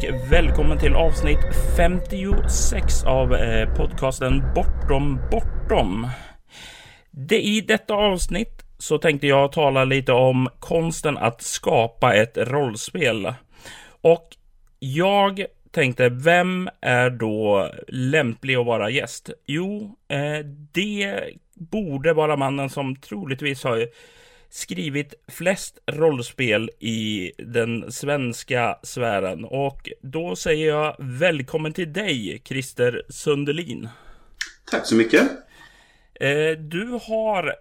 och välkommen till avsnitt 56 av eh, podcasten Bortom Bortom. Det, I detta avsnitt så tänkte jag tala lite om konsten att skapa ett rollspel. Och jag tänkte, vem är då lämplig att vara gäst? Jo, eh, det borde vara mannen som troligtvis har skrivit flest rollspel i den svenska sfären. Och då säger jag välkommen till dig, Christer Sundelin. Tack så mycket. Eh, du har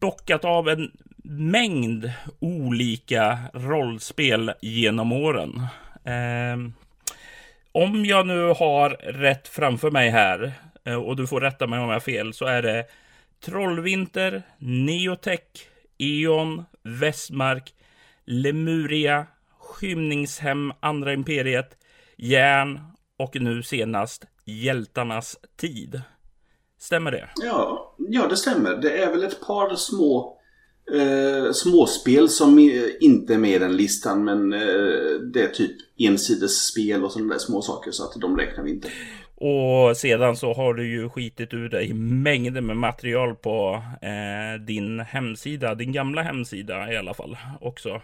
bockat av en mängd olika rollspel genom åren. Eh, om jag nu har rätt framför mig här, eh, och du får rätta mig om jag har fel, så är det Trollvinter, Neotech, Eon, Västmark, Lemuria, Skymningshem, Andra Imperiet, Järn och nu senast Hjältarnas tid. Stämmer det? Ja, ja det stämmer. Det är väl ett par små eh, småspel som inte är med i den listan men eh, det är typ ensidesspel och sådana där små saker så att de räknar vi inte. Och sedan så har du ju skitit ur dig mängder med material på eh, din hemsida, din gamla hemsida i alla fall också.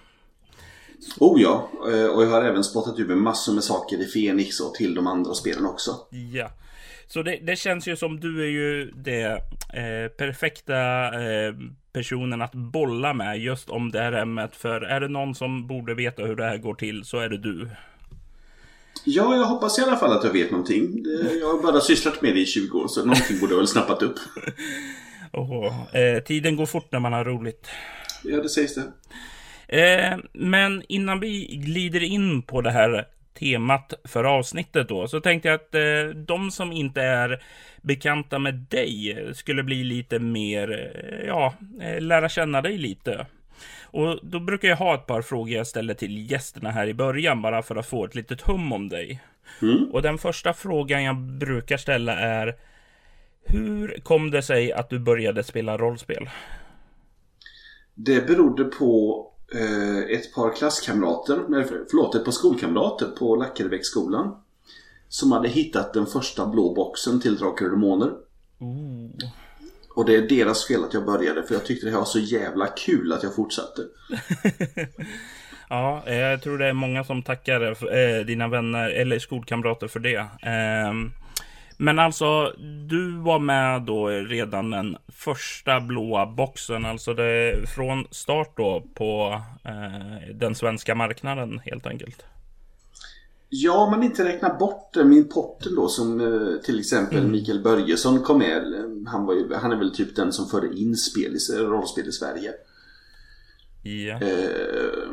Oh ja, eh, och jag har även spottat ur med massor med saker i Fenix och till de andra spelen också. Ja. Så det, det känns ju som du är ju det eh, perfekta eh, personen att bolla med just om det här ämnet. För är det någon som borde veta hur det här går till så är det du. Ja, jag hoppas i alla fall att jag vet någonting. Jag har bara sysslat med det i 20 år, så någonting borde jag väl snappat upp. Oh, eh, tiden går fort när man har roligt. Ja, det sägs det. Eh, men innan vi glider in på det här temat för avsnittet då, så tänkte jag att eh, de som inte är bekanta med dig skulle bli lite mer, eh, ja, eh, lära känna dig lite. Och då brukar jag ha ett par frågor jag ställer till gästerna här i början bara för att få ett litet hum om dig. Mm. Och den första frågan jag brukar ställa är Hur kom det sig att du började spela rollspel? Det berodde på eh, ett par klasskamrater, nej förlåt, ett par skolkamrater på Lackarebäcksskolan. Som hade hittat den första blå boxen till Drakar och Demoner. Mm. Och det är deras fel att jag började för jag tyckte det här var så jävla kul att jag fortsatte. ja, jag tror det är många som tackar eh, dina vänner eller skolkamrater för det. Eh, men alltså, du var med då redan den första blåa boxen, alltså det från start då på eh, den svenska marknaden helt enkelt. Ja, om man inte räknar bort min Potter då som eh, till exempel mm. Mikael Börjesson kom med. Han, var ju, han är väl typ den som förde in spel i, rollspel i Sverige. Ja. Eh,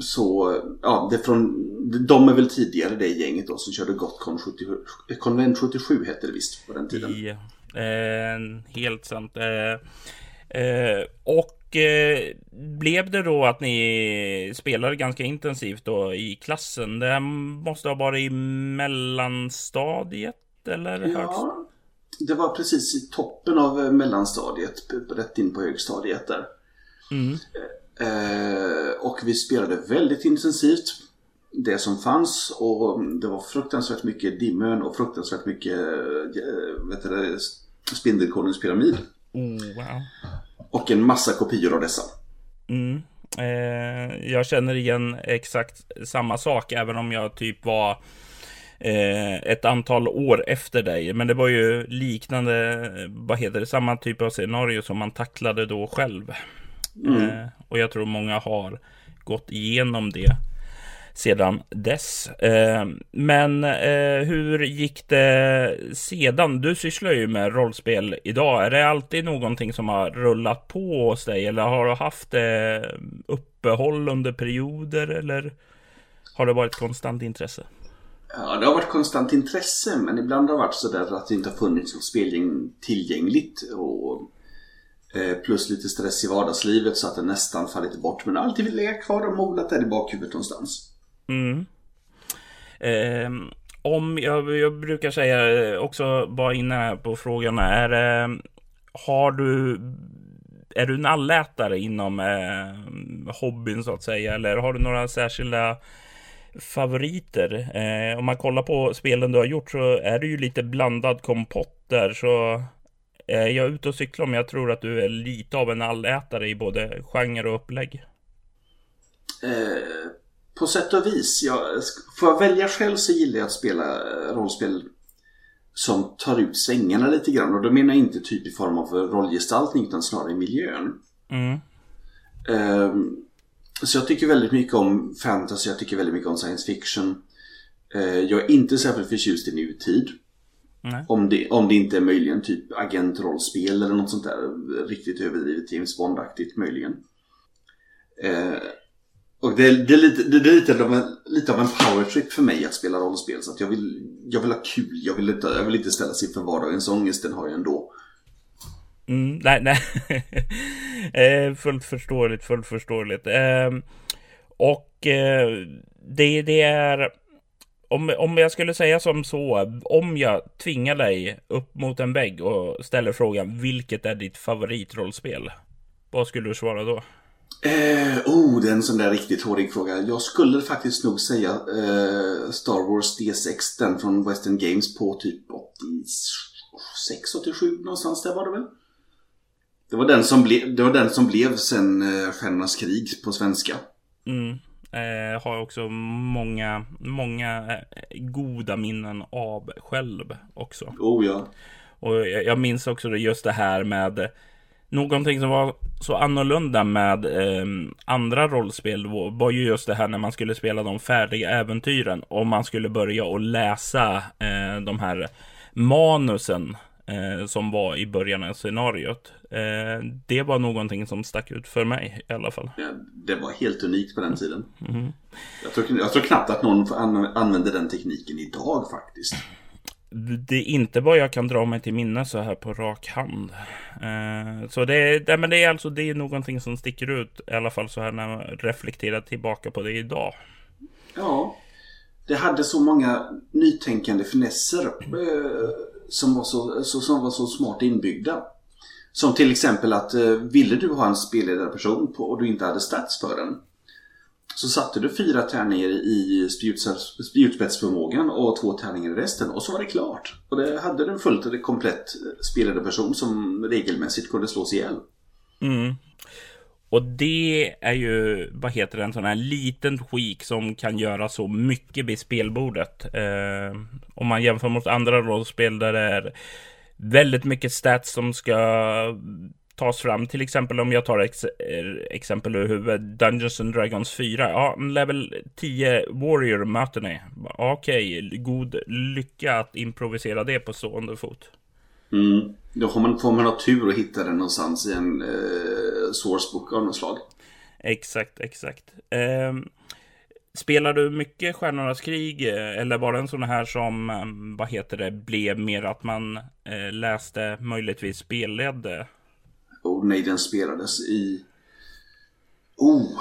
så, ja, det från, de är väl tidigare det gänget då som körde Gotcon 77. Konvent 77 hette det visst på den tiden. Ja, eh, helt sant. Eh, eh, och Eh, blev det då att ni spelade ganska intensivt då i klassen? Det måste ha varit i mellanstadiet eller Ja, det var precis i toppen av eh, mellanstadiet, rätt in på högstadiet där. Mm. Eh, och vi spelade väldigt intensivt det som fanns och det var fruktansvärt mycket Dimön och fruktansvärt mycket vet du, Spindelkonungens pyramid. Oh, wow. Och en massa kopior av dessa. Mm. Eh, jag känner igen exakt samma sak, även om jag typ var eh, ett antal år efter dig. Men det var ju liknande, vad heter det, samma typ av scenario som man tacklade då själv. Mm. Eh, och jag tror många har gått igenom det sedan dess. Eh, men eh, hur gick det sedan? Du sysslar ju med rollspel idag. Är det alltid någonting som har rullat på hos dig? Eller har du haft eh, uppehåll under perioder? Eller har det varit konstant intresse? Ja, det har varit konstant intresse men ibland har det varit så där att det inte har funnits något spelgäng tillgängligt. Och, plus lite stress i vardagslivet så att det nästan fallit bort. Men det har alltid legat kvar och molat där i bakhuvudet någonstans. Mm. Eh, om jag, jag, brukar säga eh, också bara inne på frågan är eh, har du är du en allätare inom eh, hobbyn så att säga eller har du några särskilda favoriter. Eh, om man kollar på spelen du har gjort så är det ju lite blandad kompott där. Så eh, jag är ute och cyklar men jag tror att du är lite av en allätare i både genre och upplägg. Eh, på sätt och vis. Jag, får jag välja själv så gillar jag att spela eh, rollspel som tar ut svängarna lite grann. Och då menar jag inte typ i form av rollgestaltning utan snarare i miljön. Mm. Um, så jag tycker väldigt mycket om fantasy, jag tycker väldigt mycket om science fiction. Uh, jag är inte särskilt förtjust i nutid. Om det, om det inte är möjligen typ agentrollspel eller något sånt där riktigt överdrivet James Bond-aktigt möjligen. Uh, och det är, det är, lite, det är lite, av en, lite av en powertrip för mig att spela rollspel. Så att jag vill, jag vill ha kul. Jag vill inte, jag vill inte ställa sig för vardagens ångest. Den har jag ändå. Mm, nej, nej. eh, fullt förståeligt, fullt förståeligt. Eh, och eh, det, det är... Om, om jag skulle säga som så, om jag tvingar dig upp mot en vägg och ställer frågan vilket är ditt favoritrollspel? Vad skulle du svara då? Eh, oh, det är en sån där riktigt hårig fråga. Jag skulle faktiskt nog säga eh, Star Wars D6, den från Western Games på typ 86, 87 någonstans där var det väl? Det var den som, ble, det var den som blev sen eh, Stjärnornas krig på svenska. Mm. Eh, har också många, många eh, goda minnen av själv också. Oh ja. Och jag, jag minns också just det här med Någonting som var så annorlunda med eh, andra rollspel var ju just det här när man skulle spela de färdiga äventyren och man skulle börja och läsa eh, de här manusen eh, som var i början av scenariot. Eh, det var någonting som stack ut för mig i alla fall. Det var helt unikt på den tiden. Mm. Jag, tror, jag tror knappt att någon använder den tekniken idag faktiskt det är inte vad jag kan dra mig till minne så här på rak hand. Eh, så det, det, men det är alltså det är någonting som sticker ut i alla fall så här när man reflekterar tillbaka på det idag. Ja, det hade så många nytänkande finesser eh, som, var så, så, som var så smart inbyggda. Som till exempel att eh, ville du ha en spelledarperson på, och du inte hade stats för den så satte du fyra tärningar i spjutspetsförmågan och två tärningar i resten och så var det klart. Och det hade du en fullt komplett spelade person som regelmässigt kunde slås ihjäl. Mm. Och det är ju, vad heter det, en sån här liten skik som kan göra så mycket vid spelbordet. Eh, om man jämför mot andra rollspel där det är väldigt mycket stats som ska tas fram. Till exempel om jag tar ex exempel ur huvudet. Dungeons and Dragons 4. Ja, level 10 Warrior möter ni. Okej, okay, god lycka att improvisera det på stående fot. Mm. Då får man, får man ha tur och hitta den någonstans i en eh, sourcebook av något slag. Exakt, exakt. Eh, spelar du mycket Stjärnornas krig? Eh, eller var det en sån här som, ehm, vad heter det, blev mer att man eh, läste möjligtvis spelledde Oh nej, den spelades i... Oh!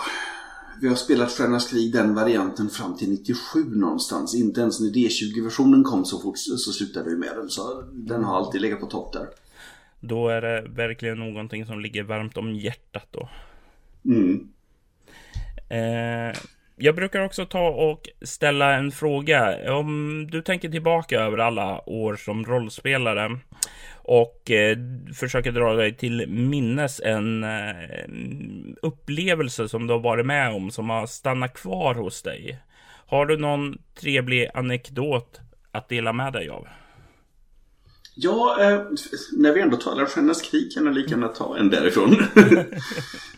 Vi har spelat Stjärnornas krig, den varianten, fram till 97 någonstans. Inte ens när D20-versionen kom så fort så slutade vi med den. Så den har alltid legat på topp där. Då är det verkligen någonting som ligger varmt om hjärtat då. Mm. Eh, jag brukar också ta och ställa en fråga. Om du tänker tillbaka över alla år som rollspelare och eh, försöker dra dig till minnes en eh, upplevelse som du har varit med om som har stannat kvar hos dig. Har du någon trevlig anekdot att dela med dig av? Ja, eh, när vi ändå talar Stjärnornas krig kan jag lika gärna ta en därifrån.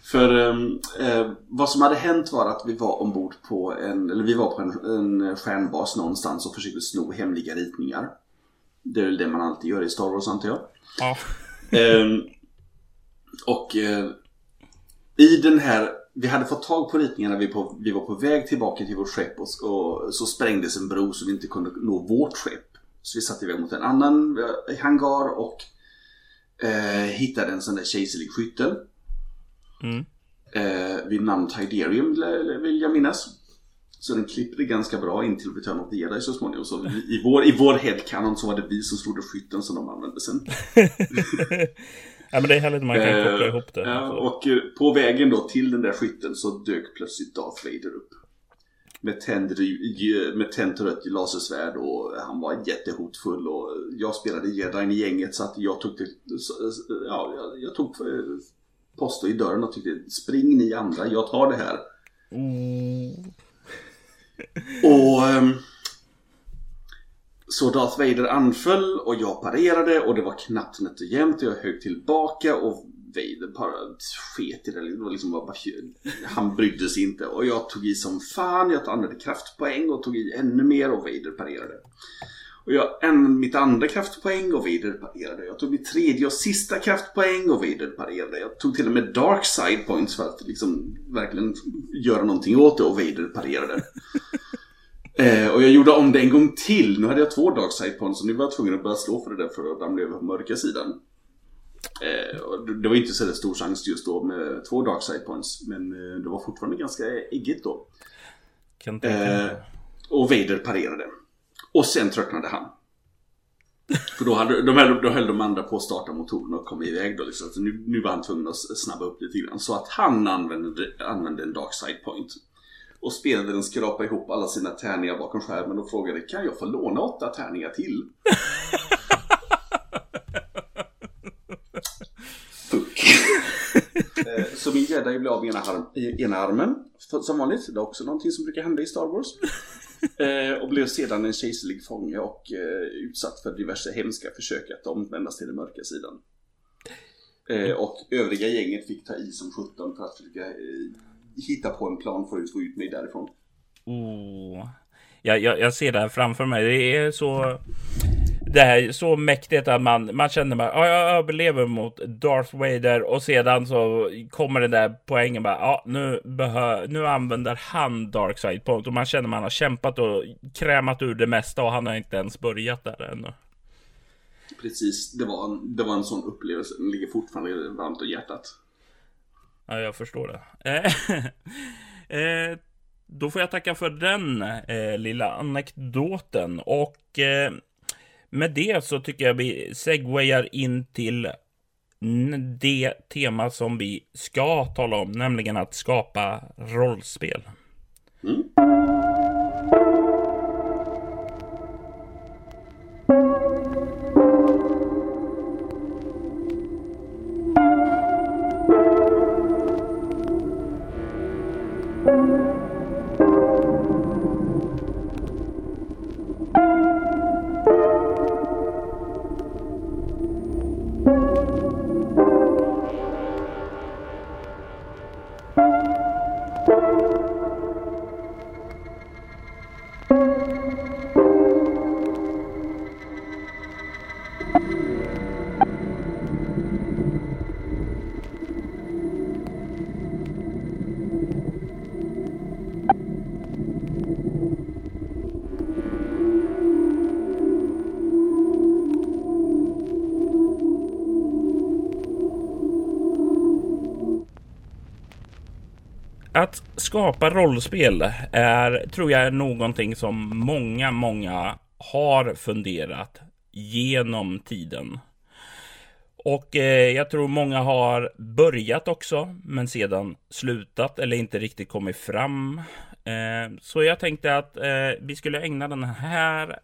För ehm, eh, vad som hade hänt var att vi var ombord på en, eller vi var på en, en stjärnbas någonstans och försökte sno hemliga ritningar. Det är väl det man alltid gör i Star Wars antar jag. Ja. eh, och eh, i den här, vi hade fått tag på ritningarna, vi, på, vi var på väg tillbaka till vårt skepp och, och, så sprängdes en bro så vi inte kunde nå vårt skepp. Så vi satte iväg mot en annan eh, hangar och eh, hittade en sån där kejserlig skyttel. Mm. Eh, vid namn Tiderium vill jag minnas. Så den klippte ganska bra in till Return of the Jedi så småningom. Så i vår, i vår headcanon så var det vi som stod skytten som de använde sen. ja men det är härligt man kan koppla eh, ihop det. Ja, och eh, på vägen då till den där skytten så dök plötsligt Darth Vader upp. med tänd, med tänt rött lasersvärd och han var jättehotfull och jag spelade jedin i gänget så att jag tog till, ja, jag, jag tog eh, poster i dörren och tyckte spring ni andra, jag tar det här. Mm och ehm, så Darth Vader anföll och jag parerade och det var knappt nätt och jämnt och jag högg tillbaka och Vader bara sket i det. det var liksom bara, han brydde sig inte och jag tog i som fan. Jag använde kraftpoäng och tog i ännu mer och Vader parerade. Och jag använde mitt andra kraftpoäng och Vader parerade. Jag tog mitt tredje och sista kraftpoäng och Vader parerade. Jag tog till och med dark side points för att liksom verkligen göra någonting åt det och Vader parerade. Eh, och jag gjorde om det en gång till. Nu hade jag två dark side points och nu var jag tvungen att börja slå för det där för att ramla över på mörka sidan. Eh, det var inte så stor chans just då med två dark side points. Men eh, det var fortfarande ganska äggigt då. Eh, och Vader parerade. Och sen tröttnade han. För då, hade, de höll, då höll de andra på att starta motorn och kom iväg då liksom. Så nu, nu var han tvungen att snabba upp lite grann. Så att han använde, använde en dark side point. Och spelaren skrapa ihop alla sina tärningar bakom skärmen och frågade Kan jag få låna åtta tärningar till? Fuck. Eh, så min jedi blev av ena, ena armen. Som vanligt. Det är också någonting som brukar hända i Star Wars. Eh, och blev sedan en kejserlig fånge och eh, utsatt för diverse hemska försök att omvändas till den mörka sidan. Och övriga gänget fick ta i som 17 för att försöka hitta på en plan för att få ut mig därifrån. Oh. Jag, jag, jag ser det här framför mig. Det är så det här så mäktigt att man, man känner bara, ja, jag överlever mot Darth Vader och sedan så kommer den där poängen bara, ja, nu, behö, nu använder han Dark Side Point och man känner man har kämpat och krämat ur det mesta och han har inte ens börjat där ännu. Precis, det var en, det var en sån upplevelse, den ligger fortfarande varmt om hjärtat. Ja, jag förstår det. eh, då får jag tacka för den eh, lilla anekdoten och eh, med det så tycker jag vi segwayar in till det tema som vi ska tala om, nämligen att skapa rollspel. Mm. Skapa rollspel är, tror jag, är någonting som många, många har funderat genom tiden. Och eh, jag tror många har börjat också, men sedan slutat eller inte riktigt kommit fram. Eh, så jag tänkte att eh, vi skulle ägna den här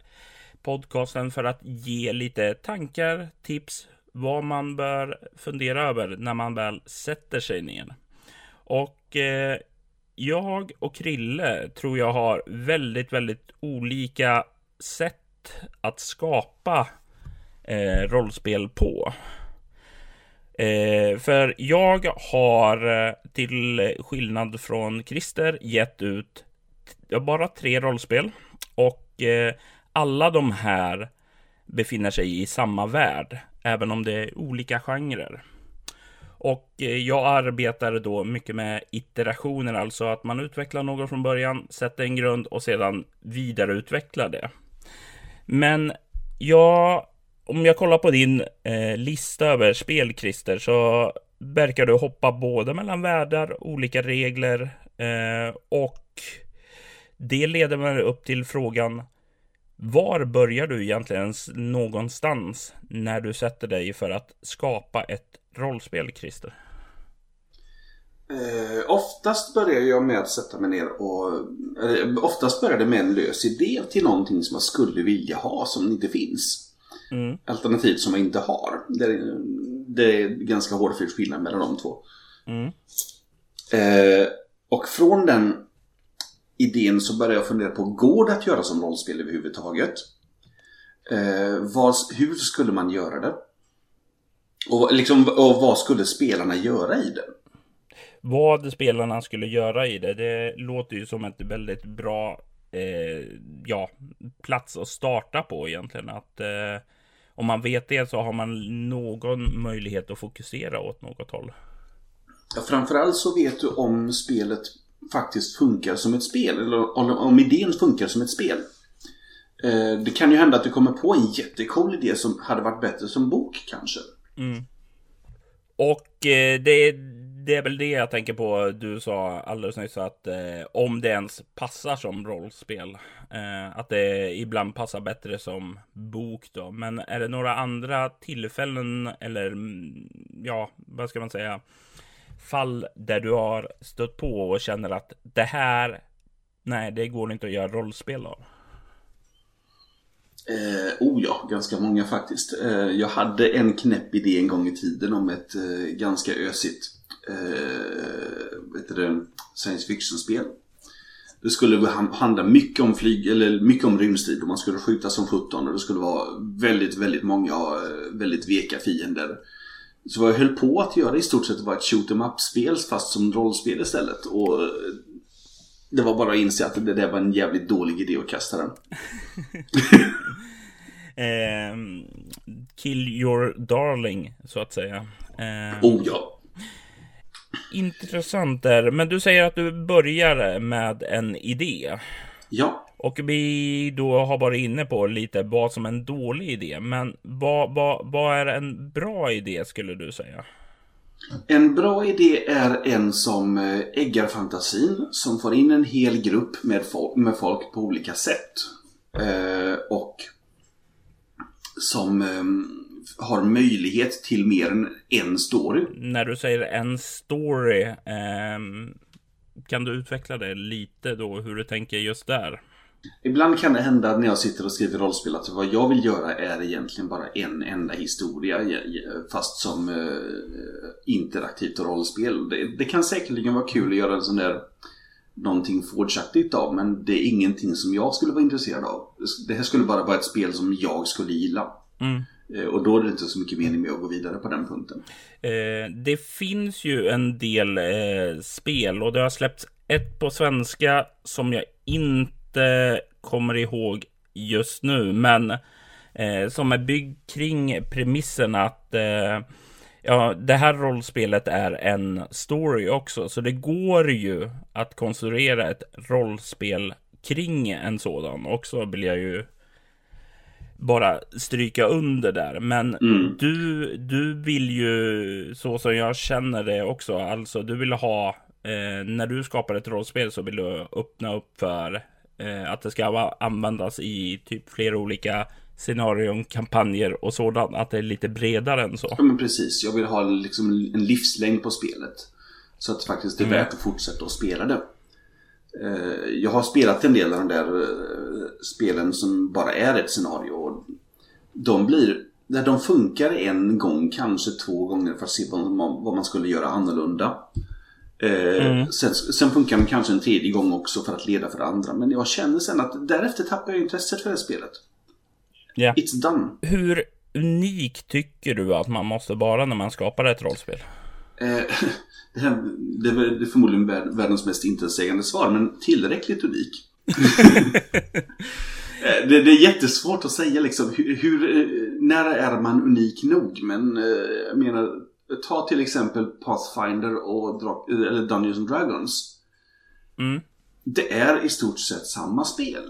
podcasten för att ge lite tankar, tips, vad man bör fundera över när man väl sätter sig ner. Och eh, jag och Krille tror jag har väldigt, väldigt olika sätt att skapa eh, rollspel på. Eh, för jag har eh, till skillnad från Christer gett ut bara tre rollspel och eh, alla de här befinner sig i samma värld, även om det är olika genrer. Och eh, jag arbetar då mycket med iterationer, alltså att man utvecklar något från början, sätter en grund och sedan vidareutvecklar det. Men jag, om jag kollar på din eh, lista över spel, Christer, så verkar du hoppa både mellan världar, olika regler eh, och det leder mig upp till frågan var börjar du egentligen någonstans när du sätter dig för att skapa ett rollspel, Christer? Eh, oftast börjar jag med att sätta mig ner och... Eh, oftast börjar det med en lös idé till någonting som jag skulle vilja ha som inte finns. Mm. Alternativ som jag inte har. Det är, det är ganska hårfin skillnad mellan de två. Mm. Eh, och från den idén så började jag fundera på, går det att göra som rollspel överhuvudtaget? Eh, vad, hur skulle man göra det? Och, liksom, och vad skulle spelarna göra i det? Vad spelarna skulle göra i det, det låter ju som ett väldigt bra eh, ja, plats att starta på egentligen. Att eh, om man vet det så har man någon möjlighet att fokusera åt något håll. Ja, framförallt så vet du om spelet faktiskt funkar som ett spel. Eller om idén funkar som ett spel. Eh, det kan ju hända att du kommer på en jättecool idé som hade varit bättre som bok kanske. Mm. Och eh, det, det är väl det jag tänker på. Du sa alldeles nyss att eh, om det ens passar som rollspel. Eh, att det ibland passar bättre som bok då. Men är det några andra tillfällen eller mm, ja, vad ska man säga? Fall där du har stött på och känner att det här, nej, det går inte att göra rollspel av. Eh, oh ja, ganska många faktiskt. Eh, jag hade en knäpp idé en gång i tiden om ett eh, ganska ösigt eh, det, science fiction-spel. Det skulle handla mycket om flyg, eller mycket om rymdstrid och man skulle skjuta som 17 och det skulle vara väldigt, väldigt många eh, väldigt veka fiender. Så vad jag höll på att göra i stort sett var ett shoot em up-spel fast som rollspel istället. Och eh, det var bara att inse att det där var en jävligt dålig idé att kasta den. eh, kill your darling, så att säga. Eh, oh ja. Intressant där. Men du säger att du börjar med en idé. Ja. Och vi då har varit inne på lite vad som är en dålig idé. Men vad, vad, vad är en bra idé skulle du säga? En bra idé är en som eh, äggar fantasin, som får in en hel grupp med folk, med folk på olika sätt. Eh, och som eh, har möjlighet till mer än en story. När du säger en story, eh, kan du utveckla det lite då, hur du tänker just där? Ibland kan det hända när jag sitter och skriver rollspel att vad jag vill göra är egentligen bara en enda historia fast som eh, interaktivt rollspel. Det, det, kan säkerligen vara kul att göra en sån där någonting Forge-aktigt av men det är ingenting som jag skulle vara intresserad av. Det här skulle bara vara ett spel som jag skulle gilla. Mm. Eh, och då är det inte så mycket mening med att gå vidare på den punkten. Eh, det finns ju en del eh, spel och det har släppts ett på svenska som jag inte inte kommer ihåg just nu, men eh, som är byggd kring premissen att eh, ja, det här rollspelet är en story också, så det går ju att konstruera ett rollspel kring en sådan också vill jag ju bara stryka under där. Men mm. du, du vill ju, så som jag känner det också, alltså du vill ha, eh, när du skapar ett rollspel så vill du öppna upp för att det ska användas i typ flera olika scenarion, kampanjer och sådant. Att det är lite bredare än så. Ja men precis. Jag vill ha liksom en livslängd på spelet. Så att det faktiskt är mm. värt att fortsätta att spela det. Eh, jag har spelat en del av de där eh, spelen som bara är ett scenario. De blir där de funkar en gång, kanske två gånger för att se vad man skulle göra annorlunda. Eh, mm. Sen, sen funkar den kanske en tredje gång också för att leda för andra. Men jag känner sen att därefter tappar jag intresset för det spelet. Yeah. It's done. Hur unik tycker du att man måste vara när man skapar ett rollspel? Eh, det, här, det, är förmodligen världens mest intetsägande svar, men tillräckligt unik. Eh, det, det, är jättesvårt att säga liksom hur, hur, när är man unik nog? Men jag menar ta till exempel Pathfinder och eller Dungeons and Dragons. Mm. Det är i stort sett samma spel.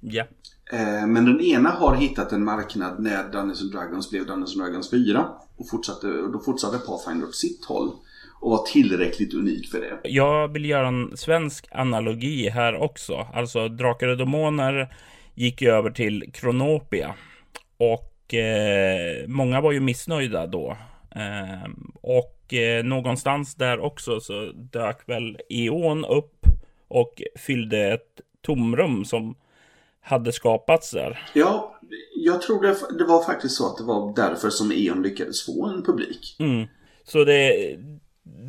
Ja. Eh, men den ena har hittat en marknad när Dungeons and Dragons blev Dungeons and Dragons 4. Och fortsatte, då fortsatte Pathfinder åt sitt håll. Och var tillräckligt unik för det. Jag vill göra en svensk analogi här också. Alltså Drakar och Demoner gick ju över till Kronopia. Och eh, många var ju missnöjda då. Ehm, och eh, någonstans där också så dök väl E.ON upp och fyllde ett tomrum som hade skapats där. Ja, jag tror det, det var faktiskt så att det var därför som E.ON lyckades få en publik. Mm. Så det,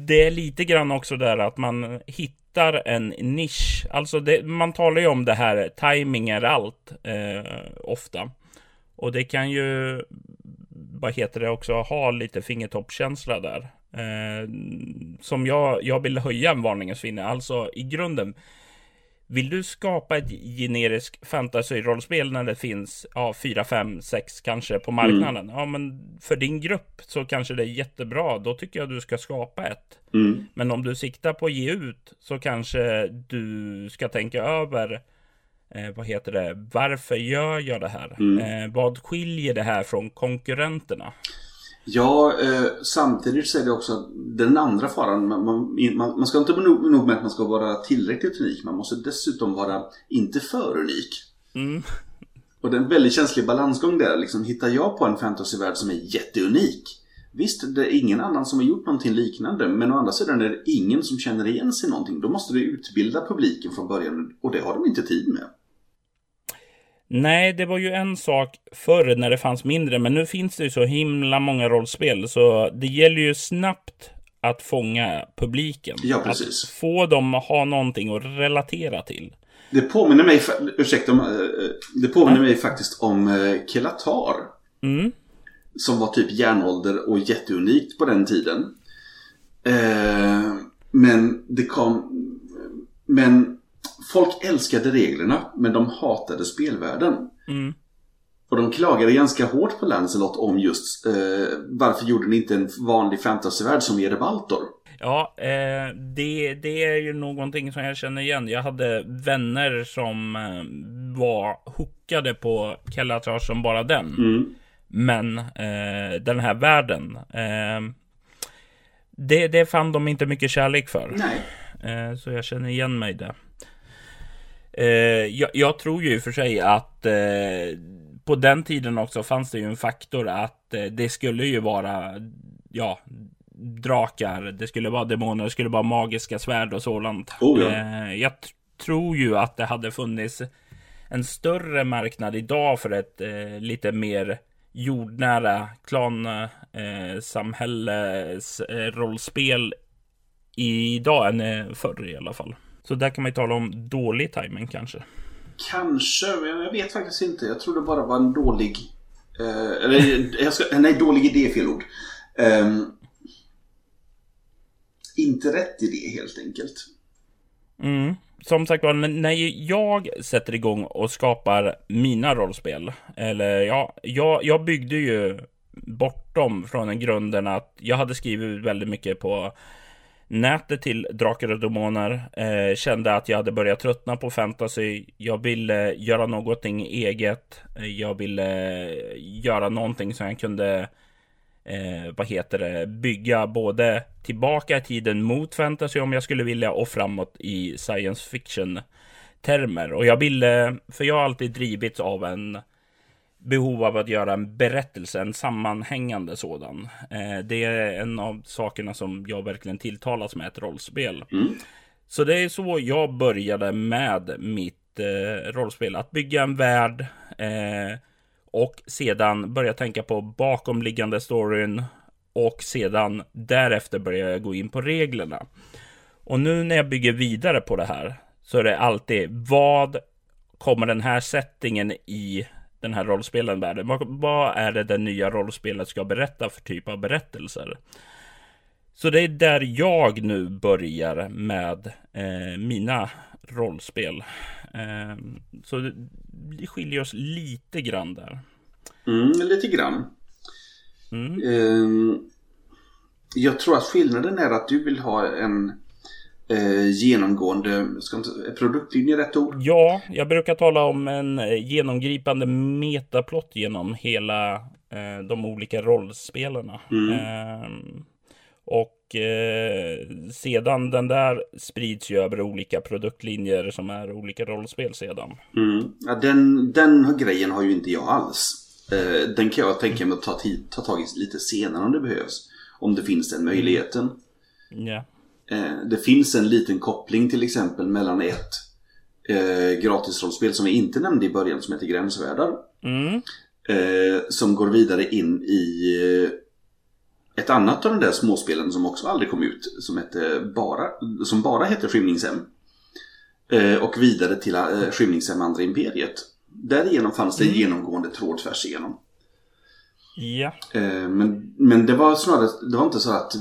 det är lite grann också där att man hittar en nisch. Alltså det, man talar ju om det här, timing är allt, eh, ofta. Och det kan ju, vad heter det också, ha lite fingertoppkänsla där. Eh, som jag, jag vill höja en varningens finger. Alltså i grunden, vill du skapa ett generiskt fantasy-rollspel när det finns ja, 4, 5, 6 kanske på marknaden? Mm. Ja, men för din grupp så kanske det är jättebra. Då tycker jag du ska skapa ett. Mm. Men om du siktar på att ge ut så kanske du ska tänka över eh, vad heter det? Varför gör jag det här? Mm. Eh, vad skiljer det här från konkurrenterna? Ja, eh, samtidigt så är det också den andra faran. Man, man, man ska inte vara nog, nog med att man ska vara tillräckligt unik. Man måste dessutom vara inte för unik. Mm. Och det är en väldigt känslig balansgång där. Liksom, hittar jag på en fantasyvärld som är jätteunik. Visst, det är ingen annan som har gjort någonting liknande. Men å andra sidan är det ingen som känner igen sig någonting. Då måste du utbilda publiken från början. Och det har de inte tid med. Nej, det var ju en sak förr när det fanns mindre, men nu finns det ju så himla många rollspel, så det gäller ju snabbt att fånga publiken. Ja, precis. Att få dem att ha någonting att relatera till. Det påminner mig, ursäkta, eh, det påminner ja. mig faktiskt om eh, Kelatar. Mm. Som var typ järnålder och jätteunikt på den tiden. Eh, men det kom... Men folk älskade reglerna, men de hatade spelvärlden. Mm. Och de klagade ganska hårt på Lancelot om just eh, varför gjorde ni inte en vanlig fantasyvärld som Baltor? Ja, eh, det, det är ju någonting som jag känner igen. Jag hade vänner som eh, var hookade på Kellatar som bara den. Mm. Men eh, den här världen, eh, det, det fann de inte mycket kärlek för. Nej. Eh, så jag känner igen mig där. Eh, jag, jag, tror ju för sig att eh, på den tiden också fanns det ju en faktor att eh, det skulle ju vara, ja, drakar, det skulle vara demoner, det skulle vara magiska svärd och sådant. Oh, ja. Eh, jag tror ju att det hade funnits en större marknad idag för ett eh, lite mer jordnära klansamhälles eh, rollspel idag än förr i alla fall. Så där kan man ju tala om dålig timing kanske. Kanske, men jag vet faktiskt inte. Jag tror det bara var en dålig... Eh, eller, jag ska, nej, dålig idé fel ord. Eh, inte rätt idé helt enkelt. Mm. Som sagt var, när jag sätter igång och skapar mina rollspel. Eller ja, jag, jag byggde ju bortom från den grunden att jag hade skrivit väldigt mycket på nätet till Drakar och Demoner. Eh, kände att jag hade börjat tröttna på fantasy. Jag ville göra någonting eget. Eh, jag ville göra någonting som jag kunde eh, vad heter det, bygga både tillbaka i tiden mot fantasy om jag skulle vilja och framåt i science fiction termer. Och jag ville, för jag har alltid drivits av en behov av att göra en berättelse, en sammanhängande sådan. Eh, det är en av sakerna som jag verkligen tilltalas med ett rollspel. Mm. Så det är så jag började med mitt eh, rollspel, att bygga en värld eh, och sedan börja tänka på bakomliggande storyn och sedan därefter börja jag gå in på reglerna. Och nu när jag bygger vidare på det här så är det alltid vad kommer den här settingen i den här rollspelen världen. Vad, är det det nya rollspelet ska berätta för typ av berättelser? Så det är där jag nu börjar med eh, mina rollspel. Eh, så det, det skiljer oss lite grann där. Mm, lite grann. Mm. Eh, jag tror att skillnaden är att du vill ha en eh, genomgående, ska inte, är produktlinje rätt ord? Ja, jag brukar tala om en eh, genomgripande metaplott genom hela eh, de olika rollspelarna. Mm. Eh, och sedan den där sprids ju över olika produktlinjer som är olika rollspel sedan. Mm. Ja, den, den grejen har ju inte jag alls. Eh, den kan jag tänka mig att ta, ta tag i lite senare om det behövs. Om det finns den möjligheten. Ja. Eh, det finns en liten koppling till exempel mellan ett eh, gratisrollspel som vi inte nämnde i början som heter Gränsvärdar. Mm. Eh, som går vidare in i eh, ett annat av de där småspelen som också aldrig kom ut. Som, hette bara, som bara heter Skymningshem. Eh, och vidare till eh, Skymningshem Andra Imperiet. Därigenom fanns det en genomgående tråd tvärs igenom. Ja. Eh, men, men det var snarare, det var inte så att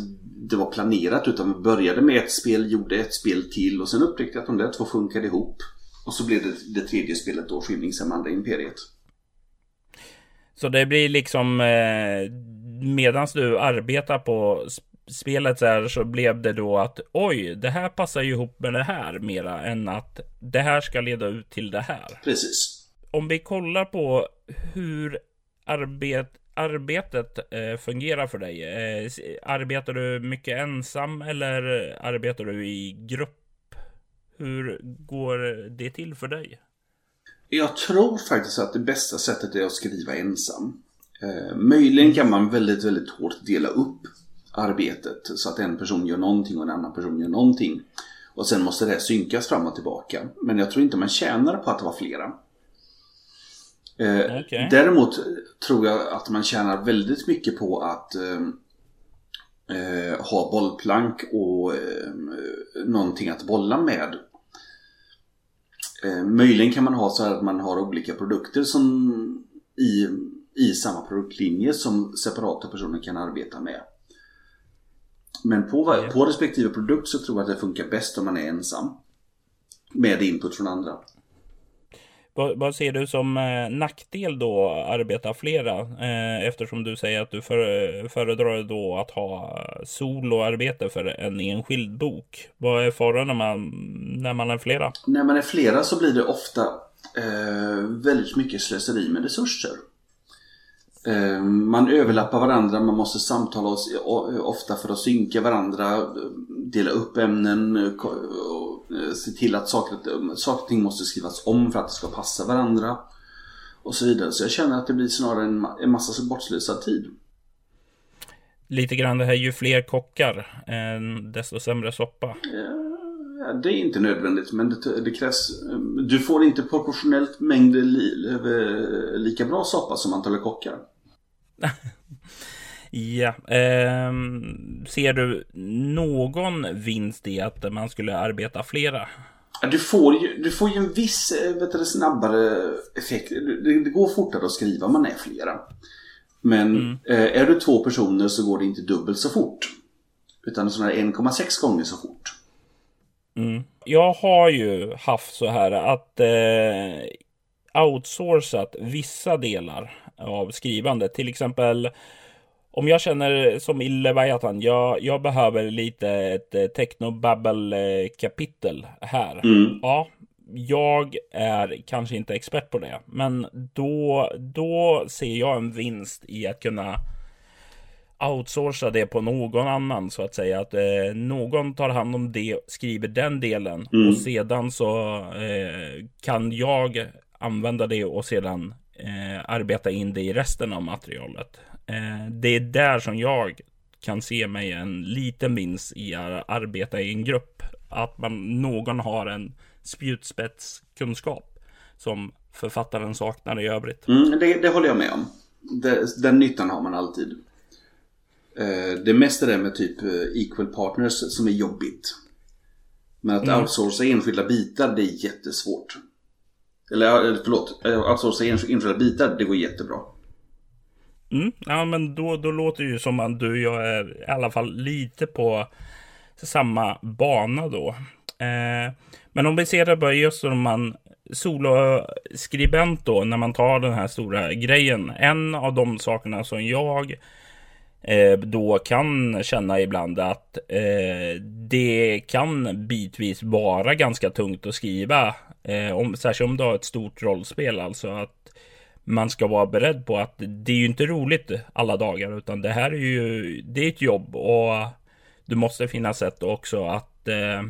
det var planerat utan vi började med ett spel, gjorde ett spel till och sen upptäckte jag att de där två funkade ihop. Och så blev det det tredje spelet då, Skymningshem Andra Imperiet. Så det blir liksom eh, medans du arbetar på sp- spelet så här så blev det då att oj, det här passar ju ihop med det här mera än att det här ska leda ut till det här. Precis. Om vi kollar på hur arbet, arbetet eh, fungerar för dig. Eh, arbetar du mycket ensam eller arbetar du i grupp? Hur går det till för dig? Jag tror faktiskt att det bästa sättet är att skriva ensam. Eh, möjligen kan man väldigt, väldigt hårt dela upp arbetet så att en person gör någonting och en annan person gör någonting. Och sen måste det synkas fram och tillbaka. Men jag tror inte man tjänar på att vara flera. Eh, Okej. Däremot tror jag att man tjänar väldigt mycket på att eh, eh, ha bollplank och eh, någonting att bolla med. Eh, möjligen kan man ha så här att man har olika produkter som i, i samma produktlinje som separata personer kan arbeta med. Men på, Ja. på respektive produkt så tror jag att det funkar bäst om man är ensam. Med input från andra. Vad, vad ser du som eh, nackdel då arbeta flera? Eh, eftersom du säger att du för, föredrar då att ha soloarbete för en enskild bok. Vad är faran när man, när man är flera? När man är flera så blir det ofta eh, väldigt mycket slöseri med resurser. Eh, man överlappar varandra, man måste samtala oss, ofta för att synka varandra, dela upp ämnen, eh, eh, se till att saker, saker och ting måste skrivas om för att det ska passa varandra. Och så vidare. Så jag känner att det blir snarare en, en massa bortslösad tid. Lite grann det här, ju fler kockar, eh, desto sämre soppa. Ja, det är inte nödvändigt men det, det krävs Du får inte proportionellt mängd li, eh, lika bra soppa som antalet kockar. Ja, ehm, ser du någon vinst i att man skulle arbeta flera? Du får ju, du får ju en viss eh, vet du, snabbare effekt. Det, det går fortare att skriva om man är flera. Men eh, är du två personer så går det inte dubbelt så fort. Utan sådär 1,6 gånger så fort. Mm. Jag har ju haft så här att eh, outsourcat vissa delar av skrivandet. Till exempel om jag känner som i Leviathan, jag, jag behöver lite ett eh, technobabble eh, här. Mm. Ja, jag är kanske inte expert på det, men då, då ser jag en vinst i att kunna outsourca det på någon annan så att säga. Att eh, någon tar hand om det, skriver den delen och sedan så eh, kan jag använda det och sedan eh, arbeta in det i resten av materialet. Eh, det är där som jag kan se mig en liten vinst i att arbeta i en grupp. Att man, någon har en spjutspetskunskap som författaren saknar i övrigt. Mm, det, det håller jag med om. Det, den nyttan har man alltid. Eh, det mesta är det med typ eh, equal partners som är jobbigt. Men att Mm. outsourca enskilda bitar, det är jättesvårt. Eller förlåt, outsourca ens- enskilda bitar, det går jättebra. Mm, ja, men då, då låter det ju som att du och jag är i alla fall lite på samma bana då. Eh, men om vi ser det bara just som man soloskribent då, när man tar den här stora grejen. En av de sakerna som jag eh, då kan känna ibland att eh, det kan bitvis vara ganska tungt att skriva. Eh, om, särskilt om du har ett stort rollspel, alltså att man ska vara beredd på att det är ju inte roligt alla dagar, utan det här är ju, det är ett jobb och du måste finna sätt också att eh,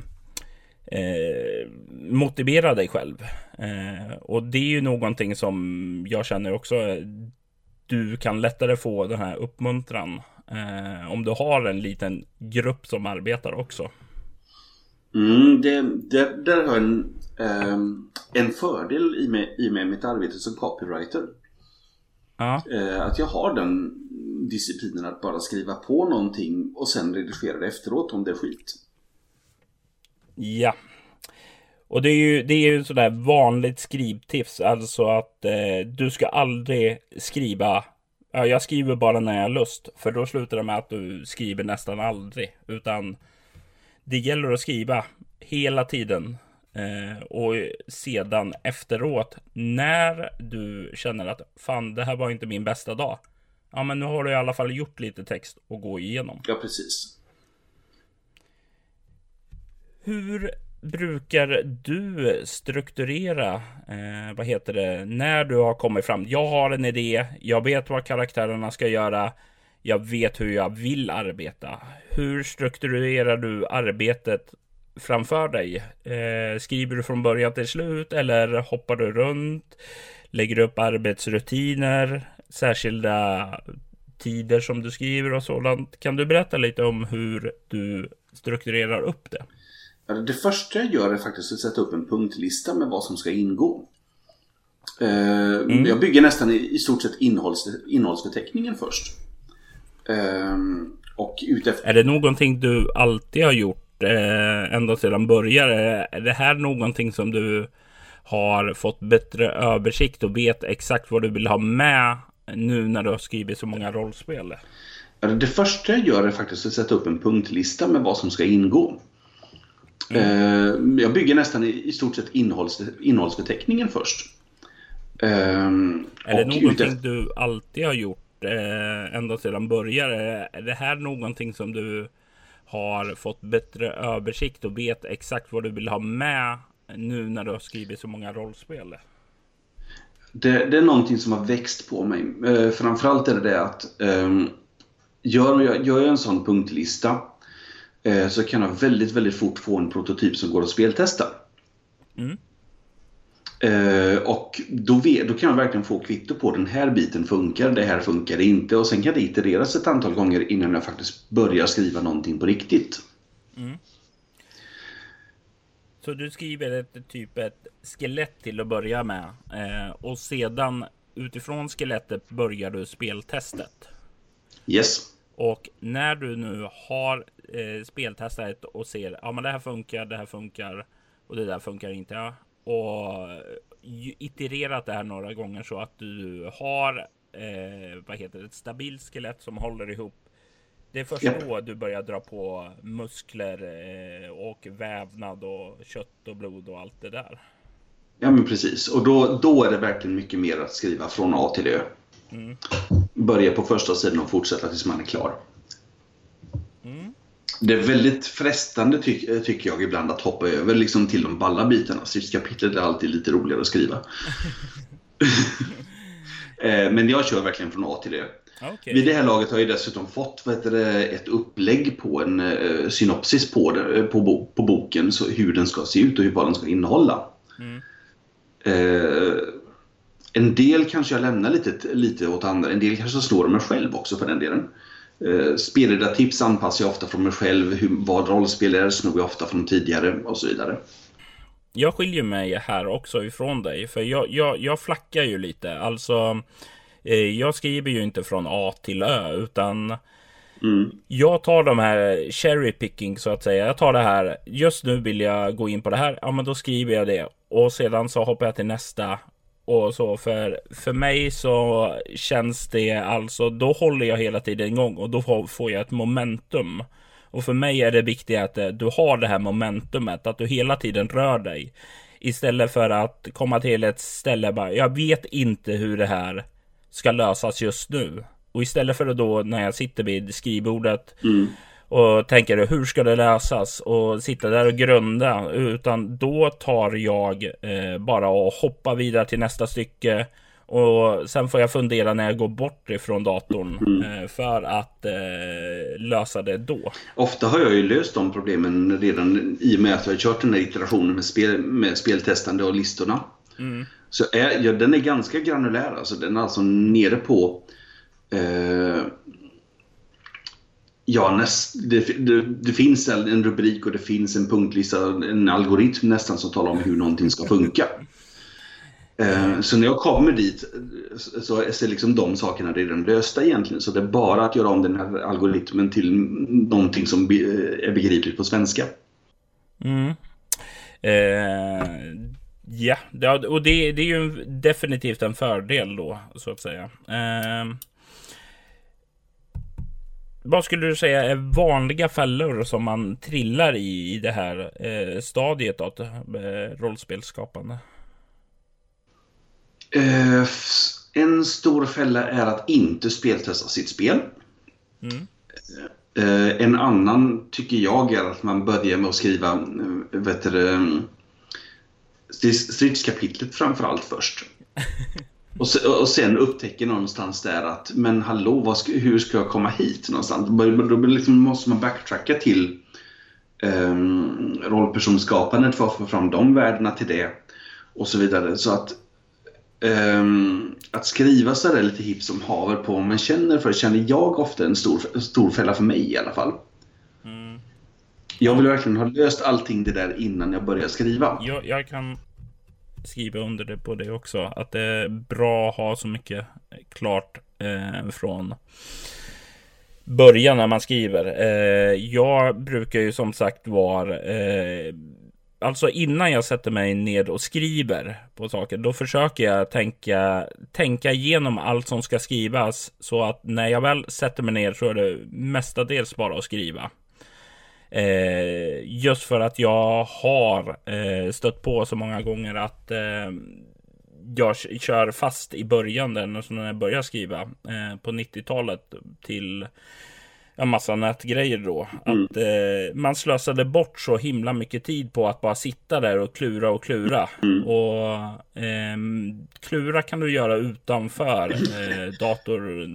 eh, motivera dig själv. Eh, och det är ju någonting som jag känner också, du kan lättare få den här uppmuntran Eh, om du har en liten grupp som arbetar också. Mm, det, det, där har jag en, um, en fördel i med, i med mitt arbete som copywriter. Ja. Uh, att jag har den disciplinen att bara skriva på någonting och sen redigera det efteråt om det är skit. Ja. Och det är ju, det är ju sådär vanligt skrivtips. Alltså att eh, du ska aldrig skriva Ja, jag skriver bara när jag har lust. För då slutar det med att du skriver nästan aldrig. Utan det gäller att skriva hela tiden. Eh, och sedan efteråt, när du känner att fan, det här var inte min bästa dag. Ja, men nu har du i alla fall gjort lite text att gå igenom. Ja, precis. Hur brukar du strukturera, eh, vad heter det, när du har kommit fram? Jag har en idé, jag vet vad karaktärerna ska göra, jag vet hur jag vill arbeta. Hur strukturerar du arbetet framför dig? Eh, skriver du från början till slut eller hoppar du runt? Lägger du upp arbetsrutiner, särskilda tider som du skriver och sådant. Kan du berätta lite om hur du strukturerar upp det? Det första jag gör är faktiskt att sätta upp en punktlista med vad som ska ingå. Eh, mm. Jag bygger nästan i stort sett innehålls, innehållsförteckningen först. Ehm, och utefter... Är det någonting du alltid har gjort eh, ända sedan början? Är det här någonting som du har fått bättre översikt och vet exakt vad du vill ha med nu när du har skrivit så många rollspel? Det första jag gör är faktiskt att sätta upp en punktlista med vad som ska ingå. Mm. Jag bygger nästan i stort sett innehålls, innehållsförteckningen först. Är det någonting utefter... du alltid har gjort eh, ända sedan början? Är det här någonting som du har fått bättre översikt och vet exakt vad du vill ha med nu när du har skrivit så många rollspel? Det, det är någonting som har växt på mig. Eh, framförallt är det det att um, gör, jag, gör jag en sån punktlista Eh, så kan jag väldigt, väldigt fort få en prototyp som går att speltesta. Mm. Eh, och då, vet, då kan jag verkligen få kvitto på den här biten funkar, det här funkar inte. Och sen kan det itereras ett antal gånger innan jag faktiskt börjar skriva någonting på riktigt. Mm. Så du skriver ett typ ett skelett till att börja med. Eh, och sedan utifrån skelettet börjar du speltestet. Yes. Och när du nu har eh, speltestat och ser ja, men det här funkar, det här funkar och det där funkar inte. Ja. Och itererat det här några gånger så att du har eh, vad heter det, ett stabilt skelett som håller ihop. Det är först ja. då du börjar dra på muskler eh, och vävnad och kött och blod och allt det där. Ja men precis och då, då är det verkligen mycket mer att skriva från A till Ö. Mm. Börja på första sidan och fortsätta tills man är klar. Mm. Det är väldigt frestande ty tycker jag ibland att hoppa över liksom till de balla bitarna. Stridskapitlet är alltid lite roligare att skriva. Eh, men jag kör verkligen från A till Ö. Okay. Vid det här laget har jag dessutom fått vad heter det, ett upplägg på en uh, synopsis på, det, på, bo på boken, så hur den ska se ut och hur, vad den ska innehålla. Mm. Uh, en del kanske jag lämnar lite, lite åt andra, en del kanske slår mig själv också för den delen. Eh, Spelledartips anpassar jag ofta från mig själv, hur, vad rollspel är snor jag ofta från tidigare och så vidare. Jag skiljer mig här också ifrån dig, för jag, jag, jag flackar ju lite. Alltså, eh, jag skriver ju inte från A till Ö, utan Mm. Jag tar de här cherry picking så att säga. Jag tar det här. Just nu vill jag gå in på det här. Ja, men då skriver jag det och sedan så hoppar jag till nästa och så. För, för mig så känns det alltså, då håller jag hela tiden igång och då får jag ett momentum. Och för mig är det viktigt att eh, du har det här momentumet, att du hela tiden rör dig. Istället för att komma till ett ställe bara, jag vet inte hur det här ska lösas just nu. Och istället för att då när jag sitter vid skrivbordet mm och tänker hur ska det lösas och sitta där och grunda utan då tar jag eh, bara och hoppar vidare till nästa stycke och sen får jag fundera när jag går bort ifrån datorn mm. eh, för att eh, lösa det då. Ofta har jag ju löst de problemen redan i och med att jag har kört den här iterationen med, spel, med speltestande och listorna. Mm. Så är, ja, den är ganska granulär, alltså den är alltså nere på eh, Ja, näst, det, det, det, finns en rubrik och det finns en punktlista, en algoritm nästan som talar om hur någonting ska funka. Eh, så när jag kommer dit så är liksom de sakerna redan lösta egentligen. Så det är bara att göra om den här algoritmen till någonting som är begripligt på svenska. Mm. Eh, ja, och det, det, är ju definitivt en fördel då, så att säga. Eh, vad skulle du säga är vanliga fällor som man trillar i i det här eh, stadiet av eh, rollspelsskapande? Eh, en stor fälla är att inte speltesta sitt spel. Mm. Eh, en annan tycker jag är att man börjar med att skriva eh, vet du, stridskapitlet framförallt först. Och, se, och sen upptäcker någonstans där att men hallå, ska, hur ska jag komma hit någonstans? Då liksom måste man backtracka till um, rollpersonskapandet för att få fram de värdena till det och så vidare. Så att um, att skriva så där lite hipp som haver på vad man känner för känner jag ofta en stor, stor fälla för mig i alla fall. Mm. Jag vill verkligen ha löst allting det där innan jag börjar skriva. Jag, jag kan skriva under det på det också. Att det är bra att ha så mycket klart eh, från början när man skriver. Eh, jag brukar ju som sagt vara eh, Alltså innan jag sätter mig ner och skriver på saker, då försöker jag tänka, tänka igenom allt som ska skrivas så att när jag väl sätter mig ner så är det mestadels bara att skriva. Eh, just för att jag har eh, stött på så många gånger att eh, jag kör fast i början där, när jag börjar skriva på 90-talet till en massa nätgrejer då. Mm. Att eh, man slösade bort så himla mycket tid på att bara sitta där och klura och klura. Mm. Och eh, klura kan du göra utanför eh, dator Eh,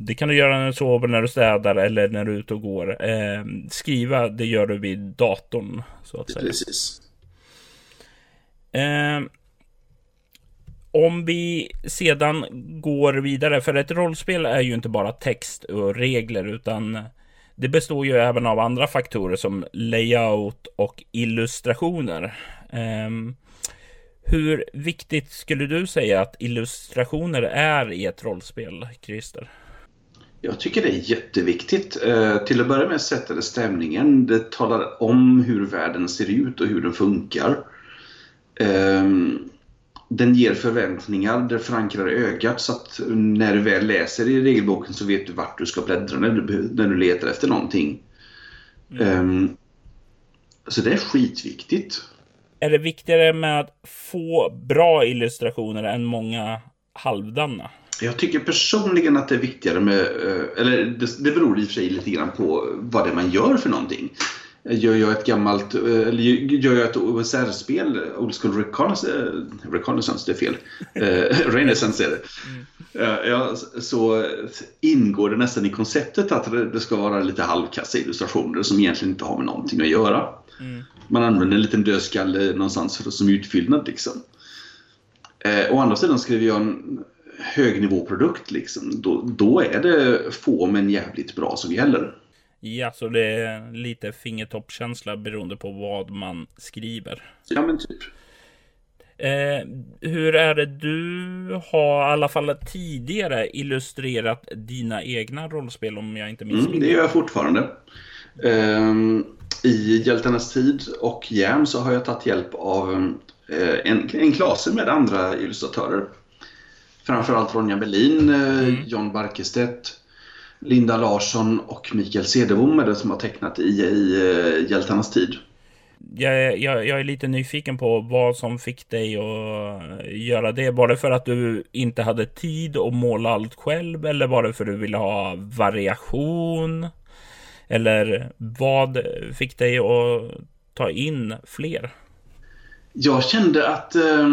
det kan du göra när du sover, när du städar eller när du är ute och går. Eh, skriva, det gör du vid datorn. Så att säga. Precis. Eh, om vi sedan går vidare, för ett rollspel är ju inte bara text och regler, utan det består ju även av andra faktorer som layout och illustrationer. Um, hur viktigt skulle du säga att illustrationer är i ett rollspel, Christer? Jag tycker det är jätteviktigt. Eh, till att börja med sätter det stämningen. Det talar om hur världen ser ut och hur den funkar. Eh, den ger förväntningar, det förankrar ögat så att när du väl läser i regelboken så vet du vart du ska bläddra när du, när du letar efter någonting. Mm. Eh, så det är skitviktigt är det viktigare med att få bra illustrationer än många halvdana? Jag tycker personligen att det är viktigare med, eh, eller det, det beror i och för sig lite grann på vad det är man gör för någonting. Gör jag ett gammalt, eh, eller gör jag ett OSR-spel, Old School Reconnaissance, eh, Reconnaissance det är fel, Renaissance är det. Mm. Ja, så ingår det nästan i konceptet att det ska vara lite halvkassa illustrationer som egentligen inte har med någonting att göra. Mm. Man använder en liten dödskalle någonstans som utfyllnad liksom. Eh, å andra sidan skriver jag en högnivåprodukt liksom. Då, då är det få men jävligt bra som gäller. Ja, så det är lite fingertoppkänsla beroende på vad man skriver. Ja, men typ. Eh, hur är det du har i alla fall tidigare illustrerat dina egna rollspel om jag inte minns mm, Det gör jag fortfarande. Eh, i Hjältarnas tid och Järn så har jag tagit hjälp av eh, en, en klase med andra illustratörer. Framförallt Ronja Berlin, eh, mm. John Barkestedt, Linda Larsson och Mikael Cederbom är det som har tecknat i, i eh, Hjältarnas tid. Jag, jag, jag, är lite nyfiken på vad som fick dig att göra det. Var det för att du inte hade tid att måla allt själv eller var det för att du ville ha variation? Eller vad fick dig att ta in fler? Jag kände att eh,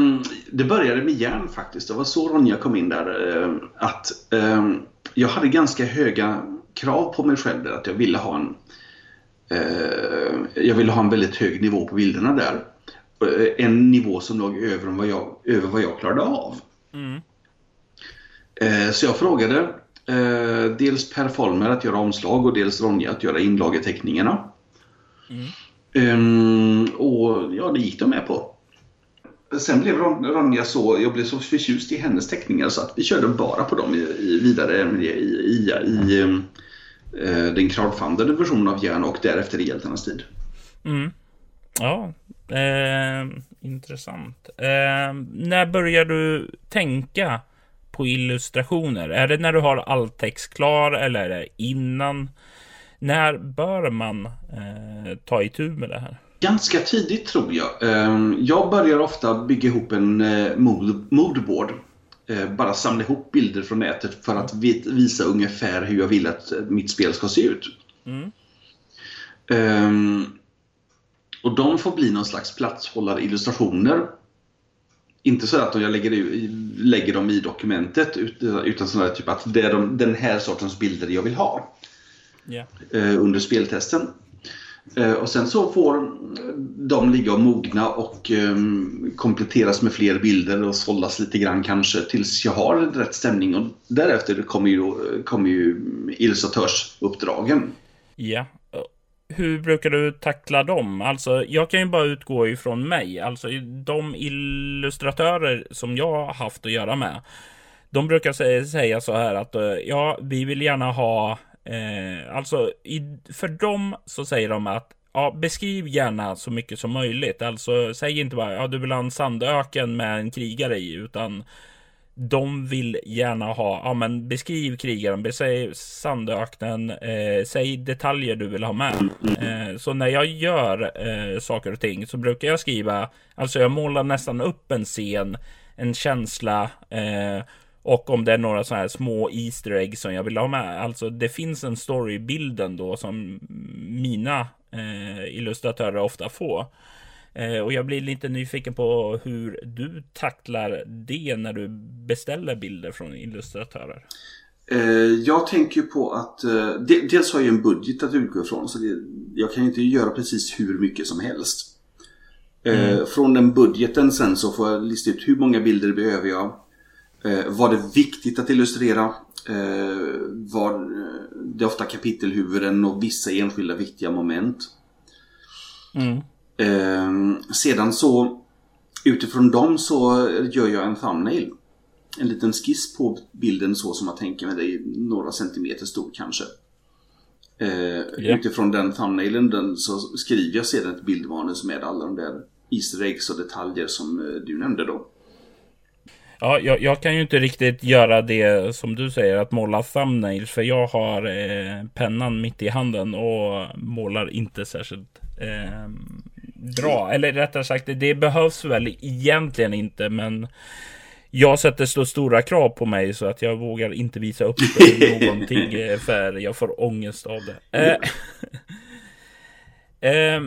det började med järn faktiskt. Det var så Ronja kom in där. Eh, att eh, jag hade ganska höga krav på mig själv där. Att jag ville ha en eh, jag ville ha en väldigt hög nivå på bilderna där. Eh, en nivå som låg över vad jag, över vad jag klarade av. Mm. Eh, så jag frågade Eh, dels Per Folmer att göra omslag och dels Ronja att göra inlageteckningarna. Mm. Eh, och ja, det gick de med på. Sen blev Ronja så, jag blev så förtjust i hennes teckningar så att vi körde bara på dem i, i vidare i, i, i ehm, eh, den crowdfundade versionen av Järn och därefter i Hjältarnas tid. Mm. Ja, eh, intressant. Eh, när börjar du tänka på illustrationer? Är det när du har all text klar eller är det innan? När bör man eh, ta itu med det här? Ganska tidigt tror jag. Ehm, jag börjar ofta bygga ihop en eh, moodboard. Eh, bara samla ihop bilder från nätet för att visa ungefär hur jag vill att mitt spel ska se ut. Mm. Um, och de får bli någon slags platshållare illustrationer. Inte så att jag lägger, lägger dem i dokumentet utan sådär typ att det är de, den här sortens bilder jag vill ha. Yeah. Under speltesten. Eh, och sen så får de ligga och mogna och ehm, kompletteras med fler bilder och sållas lite grann kanske tills jag har rätt stämning. Och därefter kommer ju, kommer ju illustratörsuppdragen. Ja, hur brukar du tackla dem? Alltså, jag kan ju bara utgå ifrån mig. Alltså, de illustratörer som jag har haft att göra med. De brukar säga så här att eh, ja, vi vill gärna ha eh, alltså i, för dem så säger de att ja, beskriv gärna så mycket som möjligt. Alltså säg inte bara ja, du vill ha en sandöken med en krigare i, utan de vill gärna ha, ja men beskriv krigaren, säg sandöknen, eh, säg detaljer du vill ha med. Eh, så när jag gör eh, saker och ting så brukar jag skriva, alltså jag målar nästan upp en scen, en känsla eh, och om det är några sådana här små Easter egg som jag vill ha med. Alltså det finns en story i bilden då som mina eh, illustratörer ofta får. Eh, och jag blir lite nyfiken på hur du tacklar det när du beställer bilder från illustratörer. Eh, jag tänker på att eh, dels har jag en budget att utgå ifrån så det, jag kan inte göra precis hur mycket som helst. Mm. Från den budgeten sen så får jag lista ut hur många bilder behöver jag. Vad är viktigt att illustrera? Var, det är ofta kapitelhuvuden och vissa enskilda viktiga moment. Mm. Eh, sedan så utifrån dem så gör jag en thumbnail. En liten skiss på bilden så som jag tänker mig det några centimeter stor kanske. Eh, yeah. Utifrån den thumbnailen den, så skriver jag sedan ett bildmanus med alla de där Easter eggs och detaljer som eh, du nämnde då. Ja, jag, jag, kan ju inte riktigt göra det som du säger, att måla thumbnails. För jag har eh, pennan mitt i handen och målar inte särskilt eh, bra. Eller rättare sagt, det behövs väl egentligen inte, men jag sätter så stora krav på mig så att jag vågar inte visa upp någonting eh, för jag får ångest av det. Eh, eh,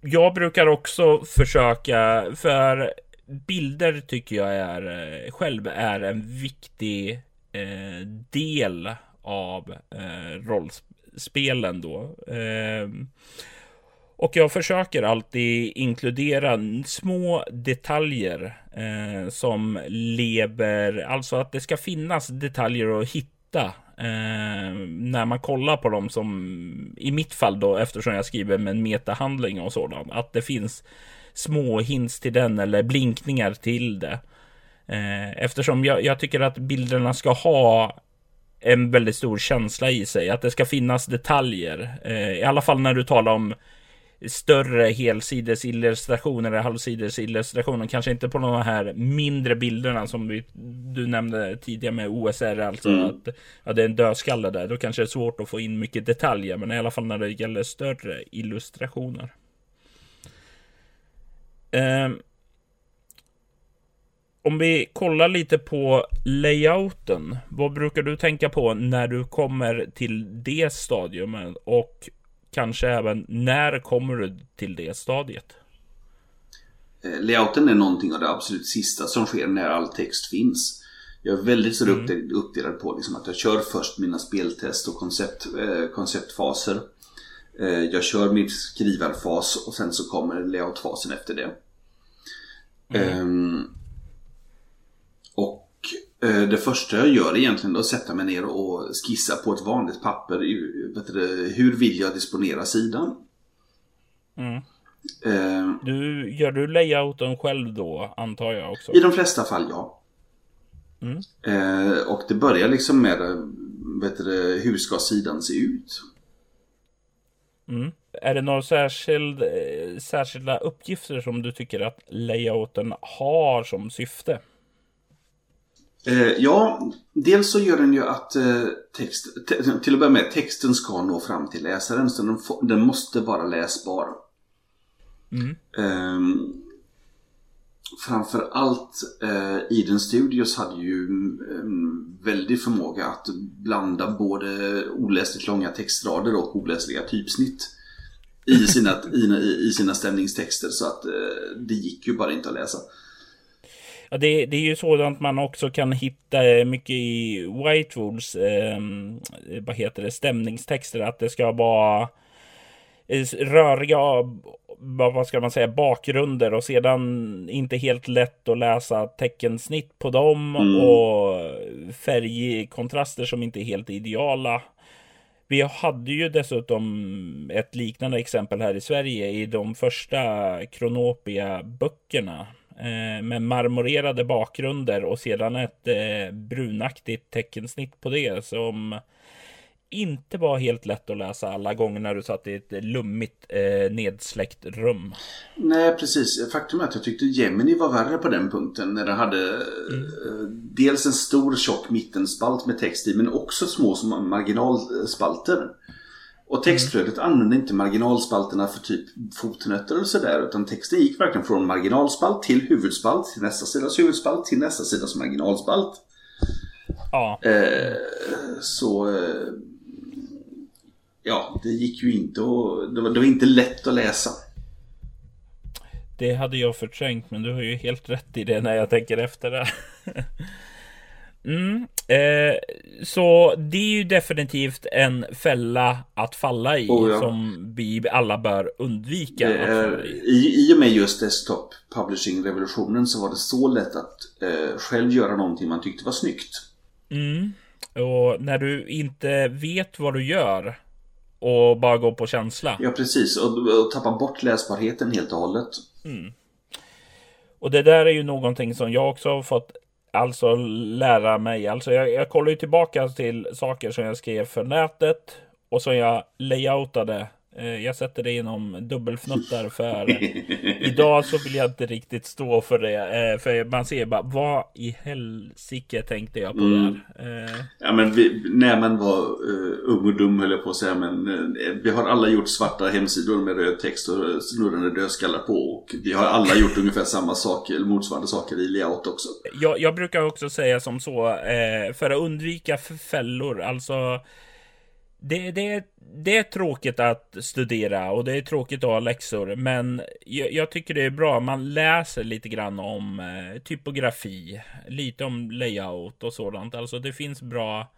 jag brukar också försöka, för bilder tycker jag är eh, själv är en viktig eh, del av eh, rollspelen då. Eh, och jag försöker alltid inkludera små detaljer eh, som lever, alltså att det ska finnas detaljer att hitta eh, när man kollar på dem som i mitt fall då eftersom jag skriver med en metahandling och sådant. Att det finns små hints till den eller blinkningar till det. Eh, eftersom jag, jag tycker att bilderna ska ha en väldigt stor känsla i sig. Att det ska finnas detaljer. Eh, I alla fall när du talar om större helsidesillustrationer eller halvsidesillustrationer. Kanske inte på de här mindre bilderna som vi, du nämnde tidigare med OSR. Alltså mm. att ja, det är en dödskalle där. Då kanske det är svårt att få in mycket detaljer. Men i alla fall när det gäller större illustrationer. Eh, om vi kollar lite på layouten. Vad brukar du tänka på när du kommer till det stadiumet? Och kanske även när kommer du till det stadiet? Eh, layouten är någonting av det absolut sista som sker när all text finns. Jag är väldigt så mm. uppdelad på liksom att jag kör först mina speltest och koncept, eh, konceptfaser. Eh, jag kör min skrivarfas och sen så kommer layoutfasen efter det. Mm. Um, och Eh, det första jag gör är egentligen att sätta mig ner och skissa på ett vanligt papper. Vet du, hur vill jag disponera sidan? Mm. Eh, du, gör du layouten själv då, antar jag också? I de flesta fall, ja. Mm. Eh, och det börjar liksom med vet du, hur ska sidan se ut? Mm. Är det några särskild, eh, särskilda uppgifter som du tycker att layouten har som syfte? Eh, ja, dels så gör den ju att eh, text, till att börja med, texten ska nå fram till läsaren. Så den, den måste vara läsbar. Mm. Eh, framför allt eh, Eden Studios hade ju en väldig förmåga att blanda både oläsligt långa textrader och oläsliga typsnitt i sina, i, i sina stämningstexter. Så att eh, det gick ju bara inte att läsa. Ja, det, det är ju sådant man också kan hitta mycket i Whitewoods, eh, vad heter det, stämningstexter. Att det ska vara röriga, vad ska man säga, bakgrunder och sedan inte helt lätt att läsa teckensnitt på dem mm. och färgkontraster som inte är helt ideala. Vi hade ju dessutom ett liknande exempel här i Sverige i de första Kronopia-böckerna eh, med marmorerade bakgrunder och sedan ett eh, brunaktigt teckensnitt på det som inte var helt lätt att läsa alla gånger när du satt i ett lummigt eh, nedsläckt rum. Nej, precis. Faktum är att jag tyckte Gemini var värre på den punkten. När den hade mm. eh, dels en stor tjock mittenspalt med text i men också små som marginalspalter. Och textflödet mm. använde inte marginalspalterna för typ fotnötter och sådär. Utan texten gick verkligen från marginalspalt till huvudspalt till nästa sidas huvudspalt till nästa sidas marginalspalt. Ja. Eh, så eh, ja, det gick ju inte och det var, det var inte lätt att läsa. Det hade jag förträngt, men du har ju helt rätt i det när jag tänker efter det. mm, eh, så det är ju definitivt en fälla att falla i oh, ja. som vi alla bör undvika. Är, i, I och med just desktop publishing-revolutionen så var det så lätt att eh, själv göra någonting man tyckte var snyggt. Mm. Och när du inte vet vad du gör och bara gå på känsla. Ja, precis. Och, och tappa bort läsbarheten helt och hållet. Mm. Och det där är ju någonting som jag också har fått alltså lära mig. Alltså jag, jag kollar ju tillbaka till saker som jag skrev för nätet och som jag layoutade jag sätter det inom dubbelfnuttar för idag så vill jag inte riktigt stå för det. Eh, för man ser bara vad i helsike tänkte jag på mm. där. Eh. Ja men vi, när man var ung och dum höll jag på att säga men vi har alla gjort svarta hemsidor med röd text och snurrande dödskallar på. Och vi har alla gjort ungefär samma sak eller motsvarande saker i layout också. Jag, jag brukar också säga som så för att undvika fällor, alltså det, det, det är tråkigt att studera och det är tråkigt att ha läxor, men jag, jag tycker det är bra. Man läser lite grann om eh, typografi, lite om layout och sådant. Alltså det finns bra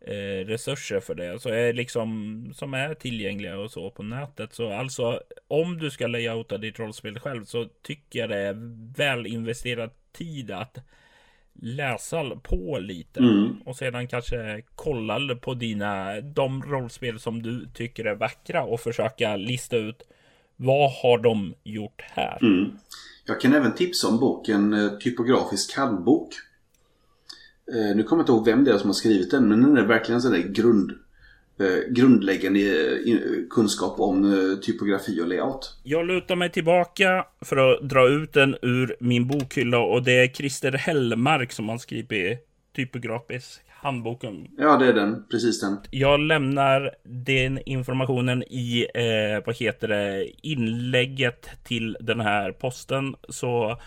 eh, resurser för det, så är liksom som är tillgängliga och så på nätet. Så alltså om du ska layouta ditt rollspel själv så tycker jag det är väl investerad tid att läsa på lite mm. och sedan kanske kolla på dina de rollspel som du tycker är vackra och försöka lista ut vad har de gjort här? Mm. Jag kan även tipsa om boken eh, Typografisk handbok. Eh, nu kommer jag inte ihåg vem det är som har skrivit den men den är verkligen sån där grund grundläggande eh, kunskap om eh, typografi och layout. Jag lutar mig tillbaka för att dra ut den ur min bokhylla och det är Christer Hellmark som har skrivit typografisk handboken. Ja, det är den. Precis den. Jag lämnar den informationen i, eh, vad heter det, inlägget till den här posten. Så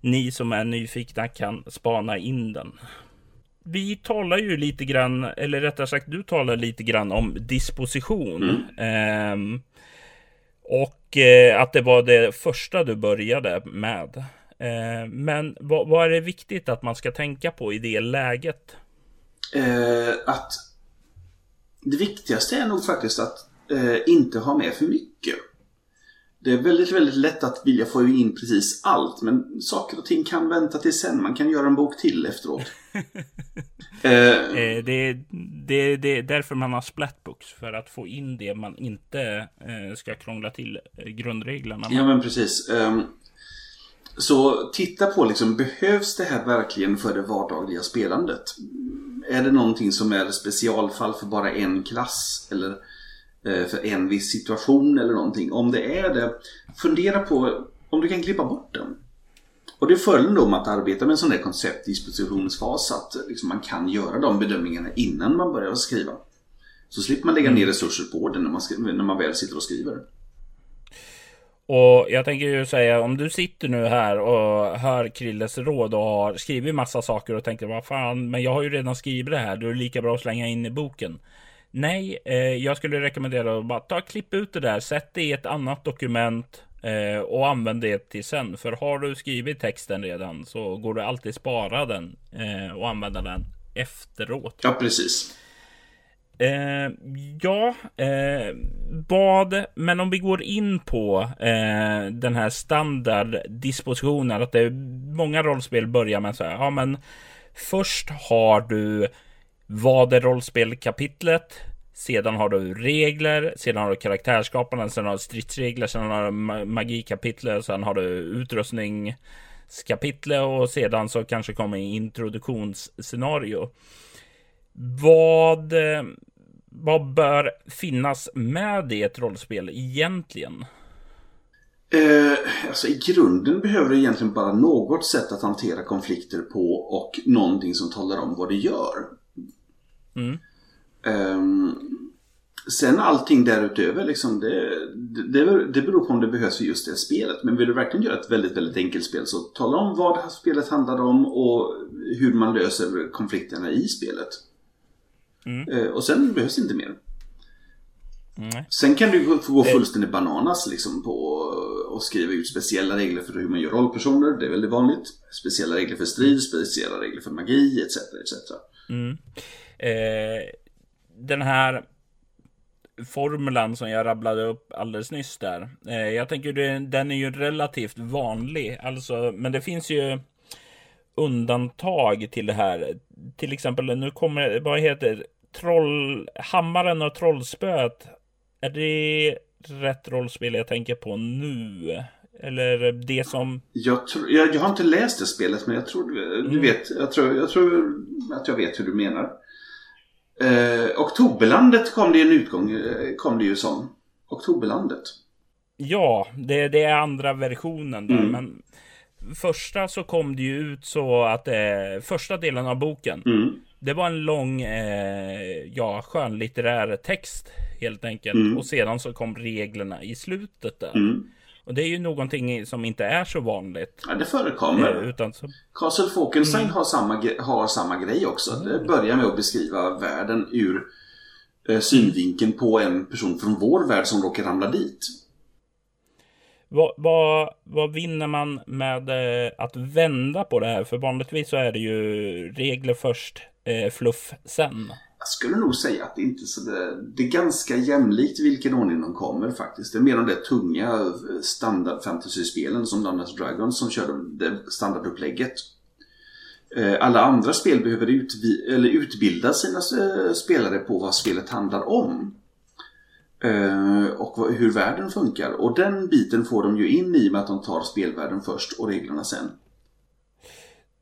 ni som är nyfikna kan spana in den vi talar ju lite grann, eller rättare sagt du talar lite grann om disposition. Mm. Eh, och eh, att det var det första du började med. Eh, men vad, vad, är det viktigt att man ska tänka på i det läget? Eh, att det viktigaste är nog faktiskt att eh, inte ha med för mycket. Det är väldigt, väldigt lätt att vilja få in precis allt. Men saker och ting kan vänta till sen. Man kan göra en bok till efteråt. eh, eh, det, det, det är därför man har splatbooks. För att få in det man inte eh, ska krångla till eh, grundreglerna. Ja, men precis. Um, så titta på liksom, behövs det här verkligen för det vardagliga spelandet? Är det någonting som är specialfall för bara en klass? Eller Eh, för en viss situation eller någonting. Om det är det, fundera på om du kan klippa bort den. Och det är följden då med att arbeta med en sån där konceptdispositionsfas att liksom man kan göra de bedömningarna innan man börjar skriva. Så slipper man lägga ner resurser på det när man, när man väl sitter och skriver. Och jag tänker ju säga om du sitter nu här och hör Krilles råd och har skrivit massa saker och tänker vad fan, men jag har ju redan skrivit det här. Då är det lika bra att slänga in i boken. Nej, eh, jag skulle rekommendera att bara ta klipp ut det där, sätt det i ett annat dokument eh, och använd det till sen. För har du skrivit texten redan så går det alltid spara den eh, och använda den efteråt. Ja, precis. Eh, ja, eh, vad, men om vi går in på eh, den här standarddispositionen, att det är många rollspel börjar med så här, ja men först har du vad är rollspelkapitlet? Sedan har du regler, sedan har du karaktärsskapande, sedan har du stridsregler, sedan har du magikapitlet, sedan har du utrustningskapitlet och sedan så kanske kommer introduktionsscenario. Vad, eh, vad bör finnas med i ett rollspel egentligen? Eh, alltså i grunden behöver du egentligen bara något sätt att hantera konflikter på och någonting som talar om vad det gör. Mm. Um, sen allting därutöver liksom, det, det, det beror på om det behövs för just det spelet. Men vill du verkligen göra ett väldigt, väldigt enkelt spel så tala om vad det här spelet handlar om och hur man löser konflikterna i spelet. Mm. Uh, och sen behövs inte mer. Mm. Sen kan du få gå fullständigt bananas liksom på att skriva ut speciella regler för hur man gör rollpersoner. Det är väldigt vanligt. Speciella regler för strid, speciella regler för magi etc. etc. Mm. Eh, den här formulan som jag rabblade upp alldeles nyss där. Eh, jag tänker det, den är ju relativt vanlig, alltså, men det finns ju undantag till det här. Till exempel, nu kommer, vad heter troll, hammaren och trollspöet. Är det rätt rollspel jag tänker på nu? Eller det som... Jag, tror, jag, jag har inte läst det spelet men jag tror du mm. vet, jag tror, jag tror att jag vet hur du menar. Eh, Oktoberlandet kom det en utgång, eh, kom det ju som. Oktoberlandet. Ja, det, det är andra versionen där, mm. men första så kom det ju ut så att eh, första delen av boken. Mm. Det var en lång, eh, ja, skönlitterär text helt enkelt. Mm. Och sedan så kom reglerna i slutet där. Mm. Och det är ju någonting som inte är så vanligt. Ja, det förekommer. Eh, utan så... Castle Falkenstein mm. har, samma, har samma grej också. Mm. Det börjar med att beskriva världen ur eh, synvinkeln på en person från vår värld som råkar ramla dit. Vad, vad, vad vinner man med eh, att vända på det här? För vanligtvis så är det ju regler först, eh, fluff sen. Jag skulle nog säga att det inte så det, det är ganska jämlikt vilken ordning de kommer faktiskt. Det är mer de där tunga eh, standard fantasy-spelen som Dungeons Dragons som kör det standardupplägget. Eh, alla andra spel behöver utvi- eller utbilda sina eh, spelare på vad spelet handlar om. Och hur världen funkar. Och den biten får de ju in i med att de tar spelvärlden först och reglerna sen.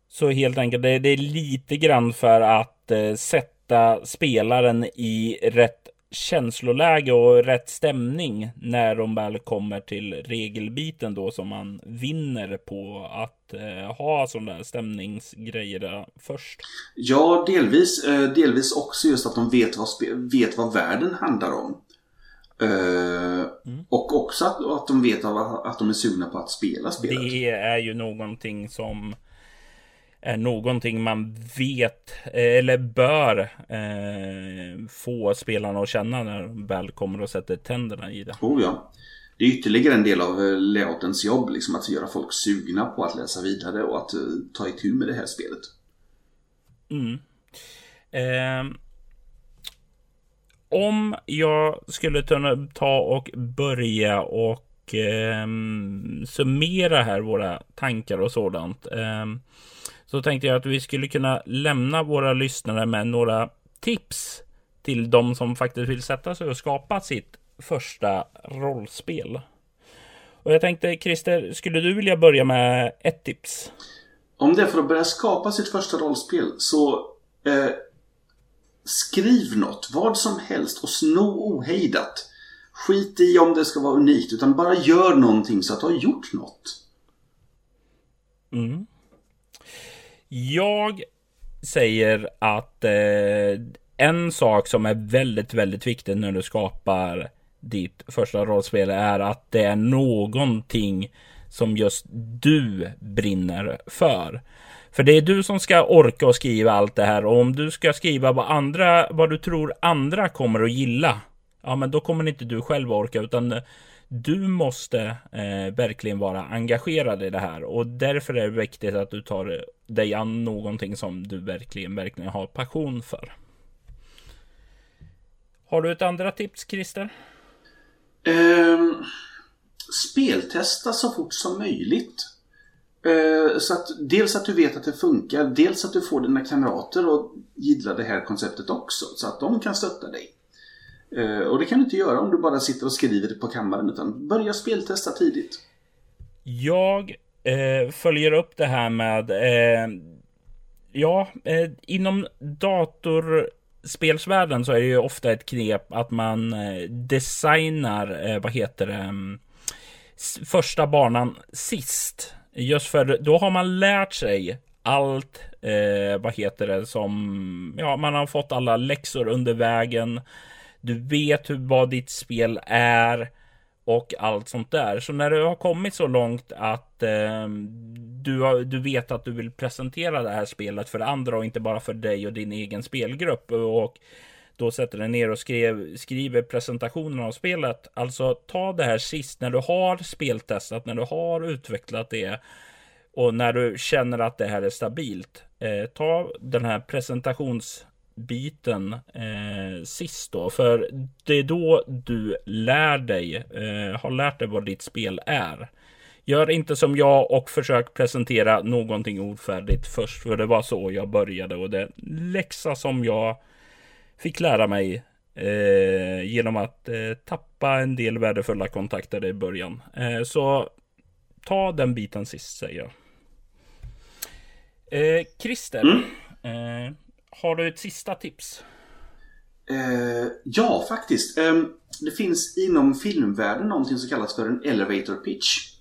Så helt enkelt, det, är lite grann för att sätta sätta spelaren i rätt känsloläge och rätt stämning när de väl kommer till regelbiten då som man vinner på att eh, ha sådana där stämningsgrejer först. Ja, delvis. Eh, delvis också just att de vet vad, vet vad världen handlar om. Eh, mm. Och också att, att de vet att de är sugna på att spela spelet. Det är ju någonting som är någonting man vet eller bör eh, få spelarna att känna när de väl kommer och sätter tänderna i det. Oh ja. Det är ytterligare en del av eh, layoutens jobb, liksom att göra folk sugna på att läsa vidare och att uh, ta itu med det här spelet. Mm. Eh, om jag skulle ta och börja och och eh, summera här våra tankar och sådant. Eh, så tänkte jag att vi skulle kunna lämna våra lyssnare med några tips till de som faktiskt vill sätta sig och skapa sitt första rollspel. Och jag tänkte Christer, skulle du vilja börja med ett tips? Om det är för att börja skapa sitt första rollspel så eh, skriv något, vad som helst och sno ohejdat. Skit i om det ska vara unikt utan bara gör någonting så att du har gjort något. Mm. Jag säger att eh, en sak som är väldigt, väldigt viktig när du skapar ditt första rollspel är att det är någonting som just du brinner för. För det är du som ska orka och skriva allt det här och om du ska skriva vad andra, vad du tror andra kommer att gilla. Ja, men då kommer inte du själv orka utan du måste eh, verkligen vara engagerad i det här och därför är det viktigt att du tar dig an någonting som du verkligen, verkligen har passion för. Har du ett andra tips, Christer? Um, speltesta så fort som möjligt. Uh, så att dels att du vet att det funkar, dels att du får dina kamrater att gilla det här konceptet också. Så att de kan stötta dig. Eh, och det kan du inte göra om du bara sitter och skriver på kammaren utan börja speltesta tidigt. Jag eh, följer upp det här med eh, Ja, eh, inom datorspelsvärlden så är det ju ofta ett knep att man eh, designar, eh, vad heter det, mm, första banan sist. Just för då har man lärt sig allt, vad heter det, som, ja, man har fått alla läxor under vägen. Du vet hur, vad ditt spel är och allt sånt där. Så när du har kommit så långt att eh, du, har, du vet att du vill presentera det här spelet för andra och inte bara för dig och din egen spelgrupp och då sätter dig ner och skrev, skriver presentationen av spelet. Alltså ta det här sist när du har speltestat, när du har utvecklat det och när du känner att det här är stabilt. Eh, ta den här presentations biten eh, sist då. För det är då du lär dig, eh, har lärt dig vad ditt spel är. Gör inte som jag och försök presentera någonting ofärdigt först. För det var så jag började och det läxa som jag fick lära mig eh, genom att eh, tappa en del värdefulla kontakter i början. Eh, så ta den biten sist säger jag. Eh, Christer. Mm. Har du ett sista tips? Eh, ja, faktiskt. Eh, det finns inom filmvärlden någonting som kallas för en elevator pitch.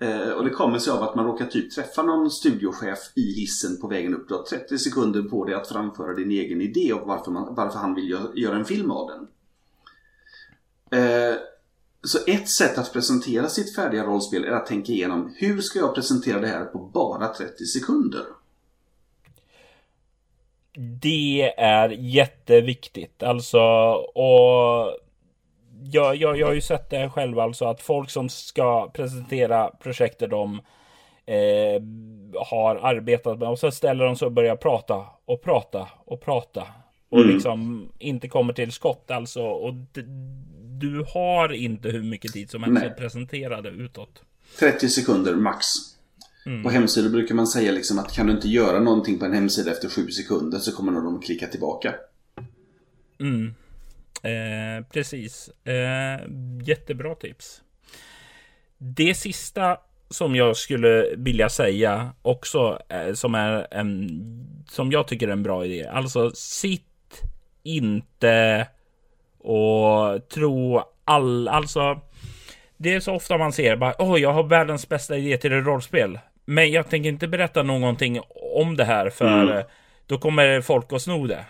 Eh, och det kommer sig av att man råkar typ träffa någon studiochef i hissen på vägen upp. Du har 30 sekunder på dig att framföra din egen idé och varför, man, varför han vill gö göra en film av den. Eh, så ett sätt att presentera sitt färdiga rollspel är att tänka igenom hur ska jag presentera det här på bara 30 sekunder? Det är jätteviktigt. Alltså, och jag, jag, jag har ju sett det själv alltså att folk som ska presentera projektet de eh, har arbetat med och så ställer de sig och börjar prata och prata och prata och mm. liksom inte kommer till skott alltså. Och du har inte hur mycket tid som helst att presentera det utåt. 30 sekunder max. Mm. På hemsidor brukar man säga liksom att kan du inte göra någonting på en hemsida efter sju sekunder så kommer de att klicka tillbaka. Mm. Eh, precis. Eh, jättebra tips. Det sista som jag skulle vilja säga också eh, som är en som jag tycker är en bra idé. Alltså sitt inte och tro all, alltså det är så ofta man ser bara, åh, oh, jag har världens bästa idé till ett rollspel. Men jag tänker inte berätta någonting om det här för mm. då kommer folk att sno det.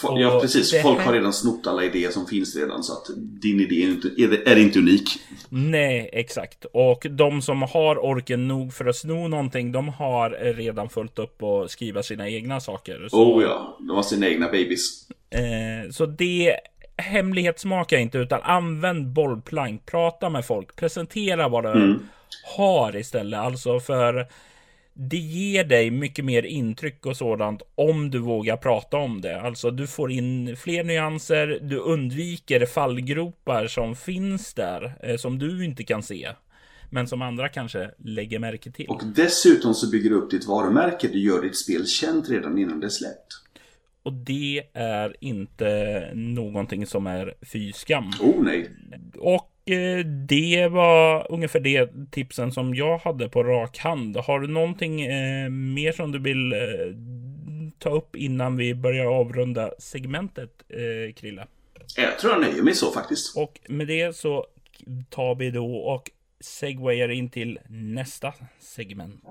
Ja precis, folk har redan snott alla idéer som finns redan så att din idé är inte, är inte unik. Nej, exakt. Och de som har orken nog för att sno någonting, de har redan fullt upp och skriva sina egna saker. Så, oh ja, de har sina egna babies. Eh, så det hemlighetsmaka inte utan använd bollplank, prata med folk, presentera vad du mm har istället. Alltså för det ger dig mycket mer intryck och sådant om du vågar prata om det. Alltså du får in fler nyanser, du undviker fallgropar som finns där eh, som du inte kan se. Men som andra kanske lägger märke till. Och dessutom så bygger du upp ditt varumärke. Du gör ditt spel känt redan innan det är släppt. Och det är inte någonting som är fy skam. Oh nej. Och det var ungefär det tipsen som jag hade på rak hand. Har du någonting eh, mer som du vill eh, ta upp innan vi börjar avrunda segmentet, eh, Krille? Jag tror jag nöjer mig så faktiskt. Och med det så tar vi då och segwayar in till nästa segment.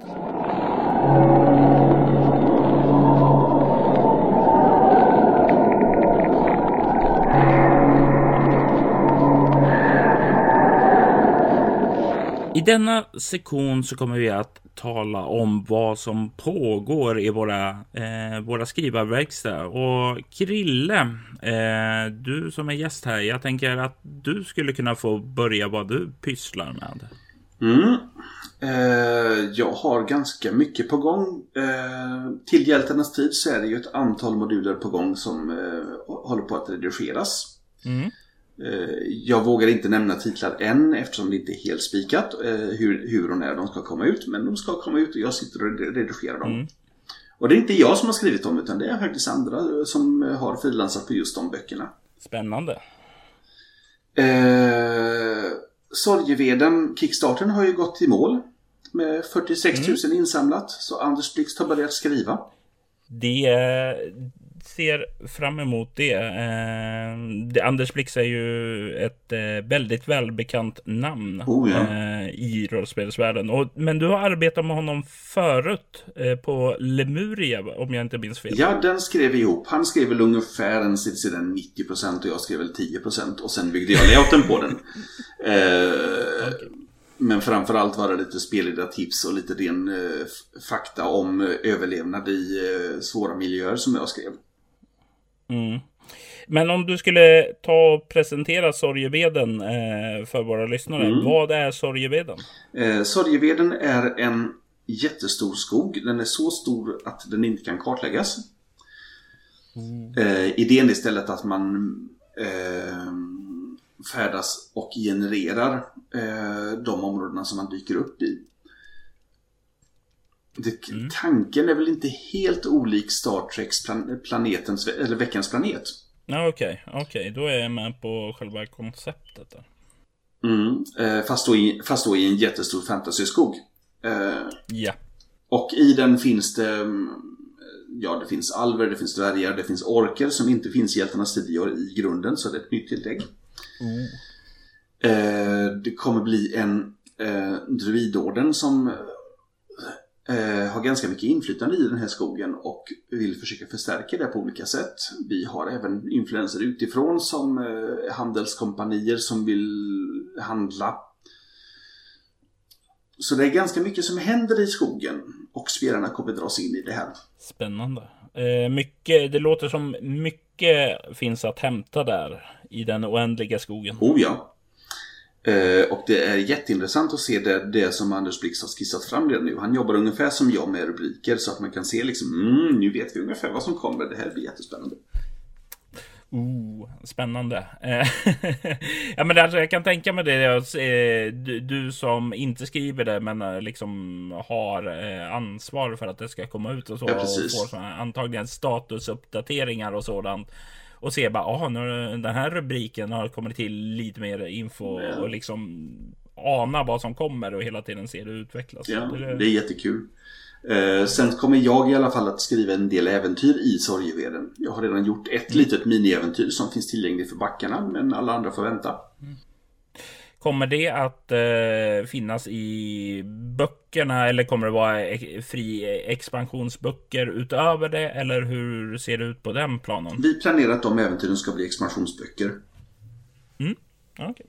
I denna sektion så kommer vi att tala om vad som pågår i våra, eh, våra skrivarverkstäder. Och Krille, eh, du som är gäst här, jag tänker att du skulle kunna få börja vad du pysslar med. Mm. Eh, jag har ganska mycket på gång. Eh, till hjältarnas tid så är det ju ett antal moduler på gång som eh, håller på att redigeras. Mm. Eh, jag vågar inte nämna titlar än eftersom det inte är helt spikat eh, hur, hur och när de ska komma ut. Men de ska komma ut och jag sitter och redigerar dem. Mm. Och det är inte jag som har skrivit dem utan det är faktiskt andra som har frilansat på just de böckerna. Spännande. Eh, Sorgeveden, Kickstarten har ju gått i mål. Med 46 000 insamlat. Så Anders Blixt har börjat skriva. Det eh, ser fram emot det. Eh, det Anders Blix är ju ett eh, väldigt välbekant namn Oh, ja. eh, i rollspelsvärlden. Och, men du har arbetat med honom förut eh, på Lemuria, om jag inte minns fel. Ja, den skrev vi ihop. Han skrev väl ungefär en sidan 90% och jag skrev väl 10% och sen byggde jag layouten på den. Eh, Okej. Men framförallt var det lite spelledartips och lite ren eh, fakta om eh, överlevnad i eh, svåra miljöer som jag skrev. Mm. Men om du skulle ta och presentera Sorgeveden eh, för våra lyssnare. Mm. Vad är Sorgeveden? Eh, Sorgeveden är en jättestor skog. Den är så stor att den inte kan kartläggas. Eh, idén är istället att man eh, färdas och genererar eh, de områdena som man dyker upp i. Det, Tanken är väl inte helt olik Star Treks plan, planetens, eller veckans planet. Ja, Okej, okej, då är jag med på själva konceptet. Där. Mm, eh, fast, då i, fast då i en jättestor fantasyskog. Eh, Ja. Och i den finns det mm, Ja, det finns alver, det finns dvärgar, det finns orker som inte finns i hjältarnas tidigare i grunden, så det är ett nytt tillägg. Eh, det kommer bli en eh, druidorden som eh, har ganska mycket inflytande i den här skogen och vill försöka förstärka det på olika sätt. Vi har även influenser utifrån som eh, handelskompanier som vill handla. Så det är ganska mycket som händer i skogen och spelarna kommer dras in i det här. Spännande. Eh, mycket, det låter som mycket finns att hämta där i den oändliga skogen. Oh ja. Eh, och det är jätteintressant att se det, det som Anders Blix har skissat fram redan nu. Han jobbar ungefär som jag med rubriker så att man kan se liksom, mm, nu vet vi ungefär vad som kommer. Det här blir jättespännande. Oh, spännande. Eh, ja, men alltså, jag kan tänka mig det. eh, Du, du som inte skriver det, men liksom har ansvar för att det ska komma ut och så. Ja, och får såna, antagligen statusuppdateringar och sådant. Och se bara, aha, nu har den här rubriken har kommit till lite mer info Ja. och liksom ana vad som kommer och hela tiden se det utvecklas. Ja, Det- det är jättekul. Eh, sen kommer jag i alla fall att skriva en del äventyr i Sorgeveden. Jag har redan gjort ett litet miniäventyr som finns tillgängligt för backarna, men alla andra får vänta. Kommer det att eh, finnas i böckerna eller kommer det vara e- fri expansionsböcker utöver det? Eller hur ser det ut på den planen? Vi planerar att de äventyren ska bli expansionsböcker. Ja, okej.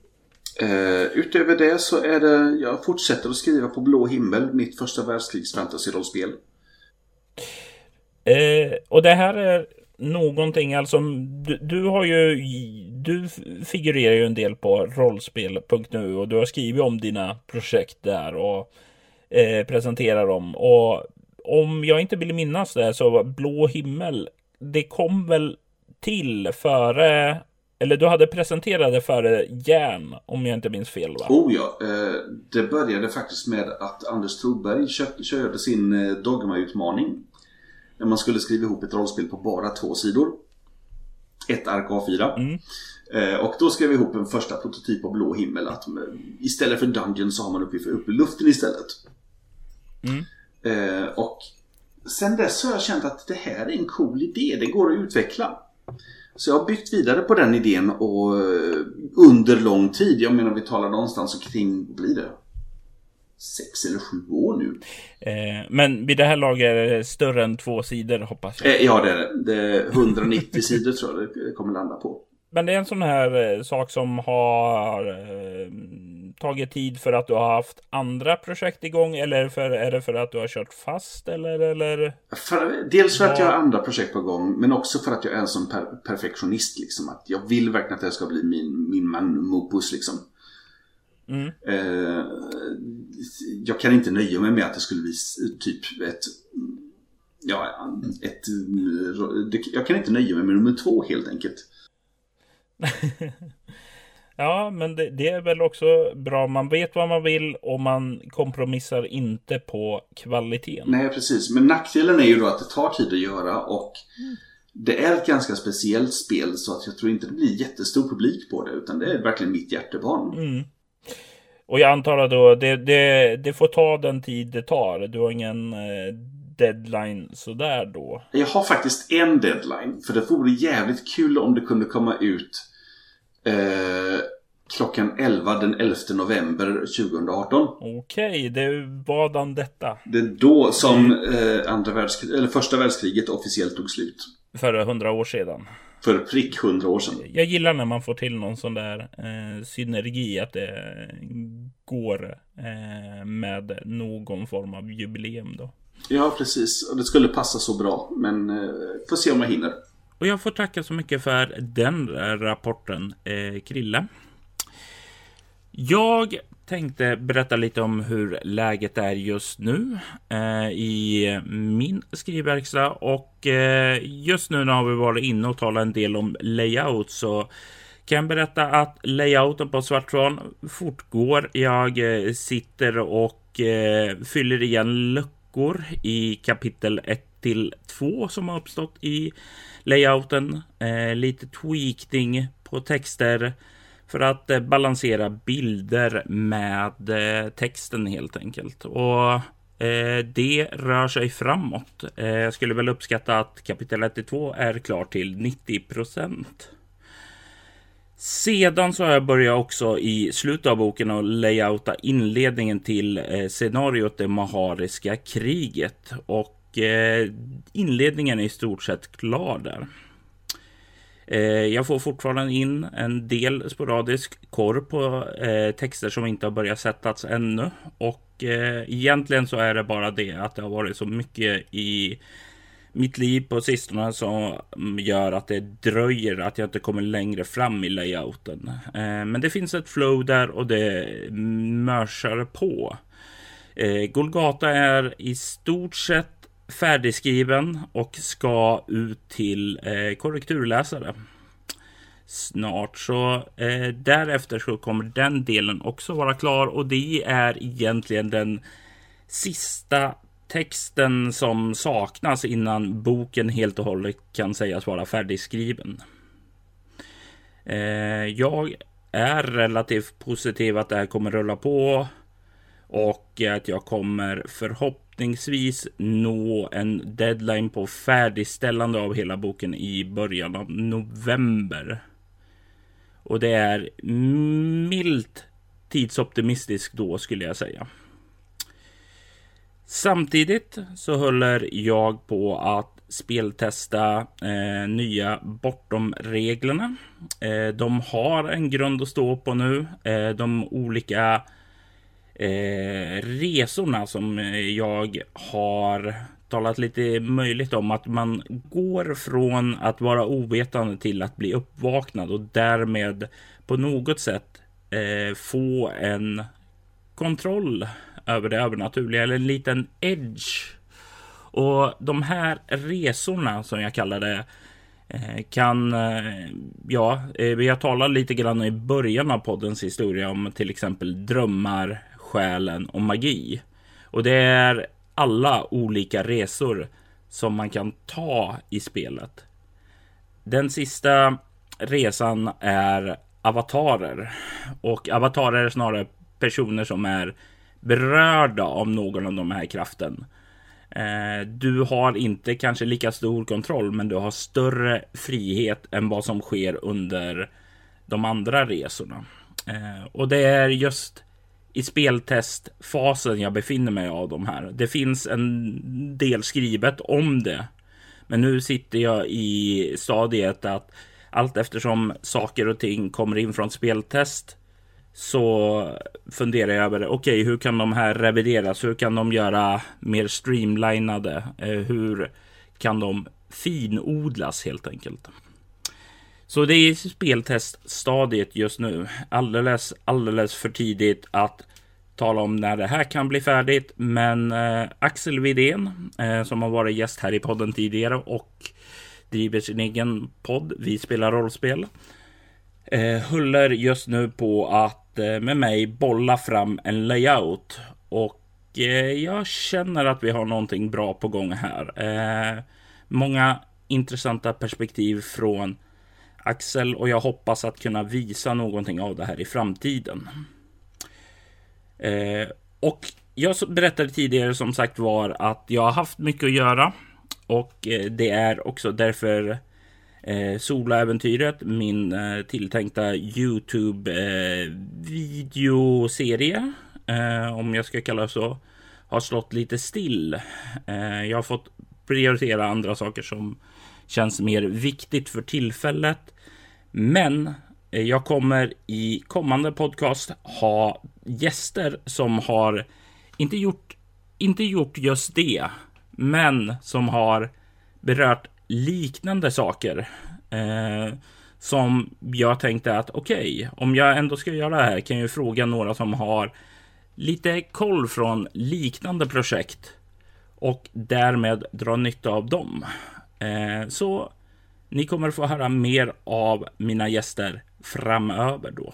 Eh, utöver det så är det, jag fortsätter att skriva på Blå himmel, mitt första världskrigs fantasy-rollspel. Eh, och det här är någonting, alltså du, du har ju, du figurerar ju en del på rollspel.nu och du har skrivit om dina projekt där och eh, presenterar dem. Och om jag inte vill minnas det så var Blå himmel, det kom väl till före eller du hade presenterat det före järn, om jag inte minns fel va? Oh ja, eh, det började faktiskt med att Anders Troberg körde sin dogmautmaning. Dogma-utmaning. När man skulle skriva ihop ett rollspel på bara två sidor. Ett ark A4. Mm. Eh, och då skrev vi ihop en första prototyp av Blå himmel. Att istället för Dungeon så har man uppe, uppe i luften istället. Mm. Och sen dess har jag känt att det här är en cool idé. Det går att utveckla. Så jag har byggt vidare på den idén och eh, under lång tid, jag menar vi talar någonstans kring, blir det? Sex eller sju år nu. Eh, men vid det här laget är det större än två sidor hoppas jag. Eh, ja det är det. Det är 190 sidor tror jag det kommer landa på. Men det är en sån här eh, sak som har eh, tagit tid för att du har haft andra projekt igång? Eller för, är det för att du har kört fast? Eller, eller? För, dels för att jag har andra projekt på gång. Men också för att jag är en sån per perfektionist. Liksom, att jag vill verkligen att det ska bli min, min magnum opus. Liksom. Mm. Eh, jag kan inte nöja mig med att det skulle bli typ ett Ja, ett, jag kan inte nöja mig med nummer två helt enkelt. Ja, men det, det, är väl också bra. Man vet vad man vill och man kompromissar inte på kvaliteten. Nej, precis. Men nackdelen är ju då att det tar tid att göra och det är ett ganska speciellt spel så att jag tror inte det blir jättestor publik på det utan det är verkligen mitt hjärtebarn. Mm. Och jag antar att då det, det, det får ta den tid det tar. Du har ingen eh, deadline sådär då? Jag har faktiskt en deadline. För det vore jävligt kul om det kunde komma ut eh, klockan 11 den 11 november 2018. Okej, okay, det vadan detta? Det är då som eh, andra världskrig, eller första världskriget officiellt tog slut. För hundra år sedan. För prick hundra år sedan. Jag gillar när man får till någon sån där eh, synergi, att det går eh, med någon form av jubileum då. Ja, precis. Det skulle passa så bra. Men eh, får se om jag hinner. Och jag får tacka så mycket för den rapporten, eh, Krille. Jag tänkte berätta lite om hur läget är just nu eh, i min skrivverkstad. Och eh, just nu när vi varit inne och talat en del om layout så kan jag berätta att layouten på Svartron fortgår. Jag eh, sitter och eh, fyller igen luckor i kapitel 1 till 2 som har uppstått i layouten, eh, lite tweakning på texter för att eh, balansera bilder med eh, texten helt enkelt. Och eh, det rör sig framåt. Eh, jag skulle väl uppskatta att kapitel 1 2 är klart till 90 procent. Sedan så har jag börjat också i slutet av boken att layouta inledningen till eh, scenariot Det Mahariska kriget. Och Eh, inledningen är i stort sett klar där. Eh, jag får fortfarande in en del sporadisk korr på eh, texter som inte har börjat sättas ännu. Och eh, egentligen så är det bara det att det har varit så mycket i mitt liv på sistone som gör att det dröjer att jag inte kommer längre fram i layouten. Men det finns ett flow där och det mörsar på. Golgata är i stort sett färdigskriven och ska ut till eh, korrekturläsare snart. Så eh, därefter så kommer den delen också vara klar och det är egentligen den sista texten som saknas innan boken helt och hållet kan sägas vara färdigskriven. Eh, jag är relativt positiv att det här kommer rulla på och att jag kommer förhoppningsvis förhoppningsvis nå en deadline på färdigställande av hela boken i början av november. Och det är milt tidsoptimistiskt då skulle jag säga. Samtidigt så håller jag på att speltesta eh, nya Bortom-reglerna. Eh, de har en grund att stå på nu. Eh, de olika eh, resorna som eh, jag har talat lite möjligt om att man går från att vara ovetande till att bli uppvaknad och därmed på något sätt eh, få en kontroll över det övernaturliga eller en liten edge. Och de här resorna som jag kallar det eh, kan, eh, ja, jag vi har talat lite grann i början av poddens historia om till exempel drömmar, själen och magi. Och det är alla olika resor som man kan ta i spelet. Den sista resan är avatarer. Och avatarer är snarare personer som är berörda av någon av de här kraften. Eh, du har inte kanske lika stor kontroll, men du har större frihet än vad som sker under de andra resorna. Eh, och det är just i speltestfasen jag befinner mig av de här. Det finns en del skrivet om det. Men nu sitter jag i stadiet att allt eftersom saker och ting kommer in från speltest så funderar jag över, okej, okay, hur kan de här revideras? Hur kan de göra mer streamlinade? Eh, hur kan de finodlas helt enkelt? Så det är i spelteststadiet just nu. Alldeles, alldeles för tidigt att tala om när det här kan bli färdigt. Men eh, Axel Widén, eh, som har varit gäst här i podden tidigare och driver sin egen podd, Vi spelar rollspel, eh, håller just nu på att eh, med mig bolla fram en layout. Och eh, jag känner att vi har någonting bra på gång här. Eh, många intressanta perspektiv från Axel och jag hoppas att kunna visa någonting av det här i framtiden. Eh, och jag berättade tidigare som sagt var att jag har haft mycket att göra och eh, det är också därför eh, Solaäventyret, min eh, tilltänkta Youtube eh, videoserie, eh, om jag ska kalla det så, har slått lite still. Eh, jag har fått prioritera andra saker som känns mer viktigt för tillfället. Men eh, jag kommer i kommande podcast ha gäster som har inte gjort, inte gjort just det, men som har berört liknande saker. Eh, som jag tänkte att okej, okay, om jag ändå ska göra det här kan jag fråga några som har lite koll från liknande projekt och därmed dra nytta av dem. Eh, så ni kommer få höra mer av mina gäster framöver då.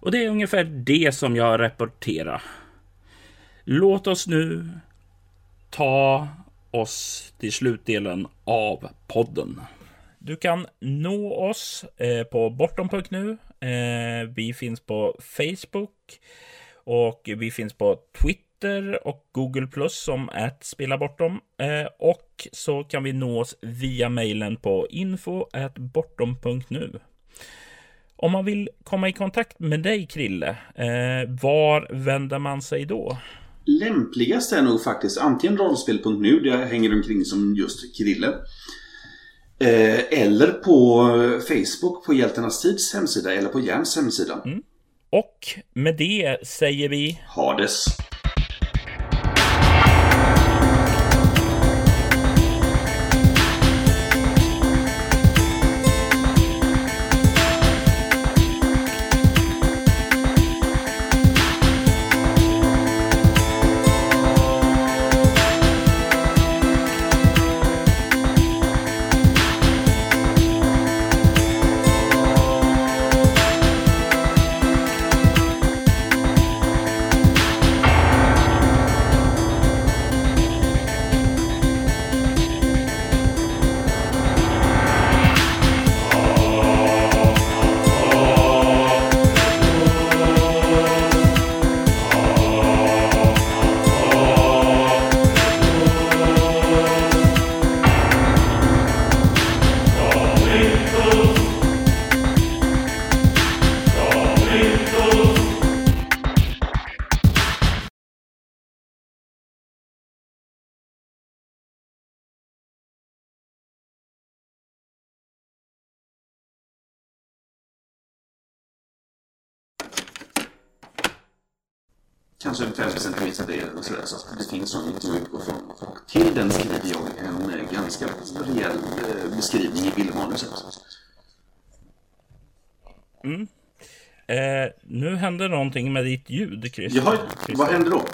Och det är ungefär det som jag rapporterar. Låt oss nu ta oss till slutdelen av podden. Du kan nå oss eh, på bortom.nu. Eh, vi finns på Facebook och vi finns på Twitter och Google Plus som att spela bortom. Eh, och så kan vi nå oss via mejlen på info bortom.nu. Om man vill komma i kontakt med dig Krille, eh, var vänder man sig då? Lämpligast är nog faktiskt antingen rollspel.nu där jag hänger omkring som just Krille. Eh, eller på Facebook på Hjältarnas Tids hemsida eller på Järns hemsida. Mm. Och med det säger vi Hades. Kanske 50 centimeter del och sådär. Så det finns någon att utgå från. Och till den skriver jag en eh, ganska rejäl eh, beskrivning i bildmanuset. Mm. Eh, nu hände någonting med ditt ljud, Christer. Jaha, vad händer då?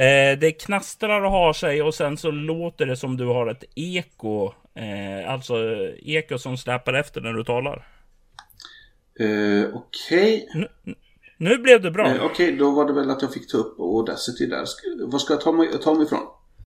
Eh, det knastrar och har sig och sen så låter det som du har ett eko. Eh, alltså eko som släpar efter när du talar. Eh, Okej. Nu, nu blev det bra. Eh, Okej, då var det väl att jag fick ta upp Audacity där. Var Vad ska jag ta mig, ta mig ifrån?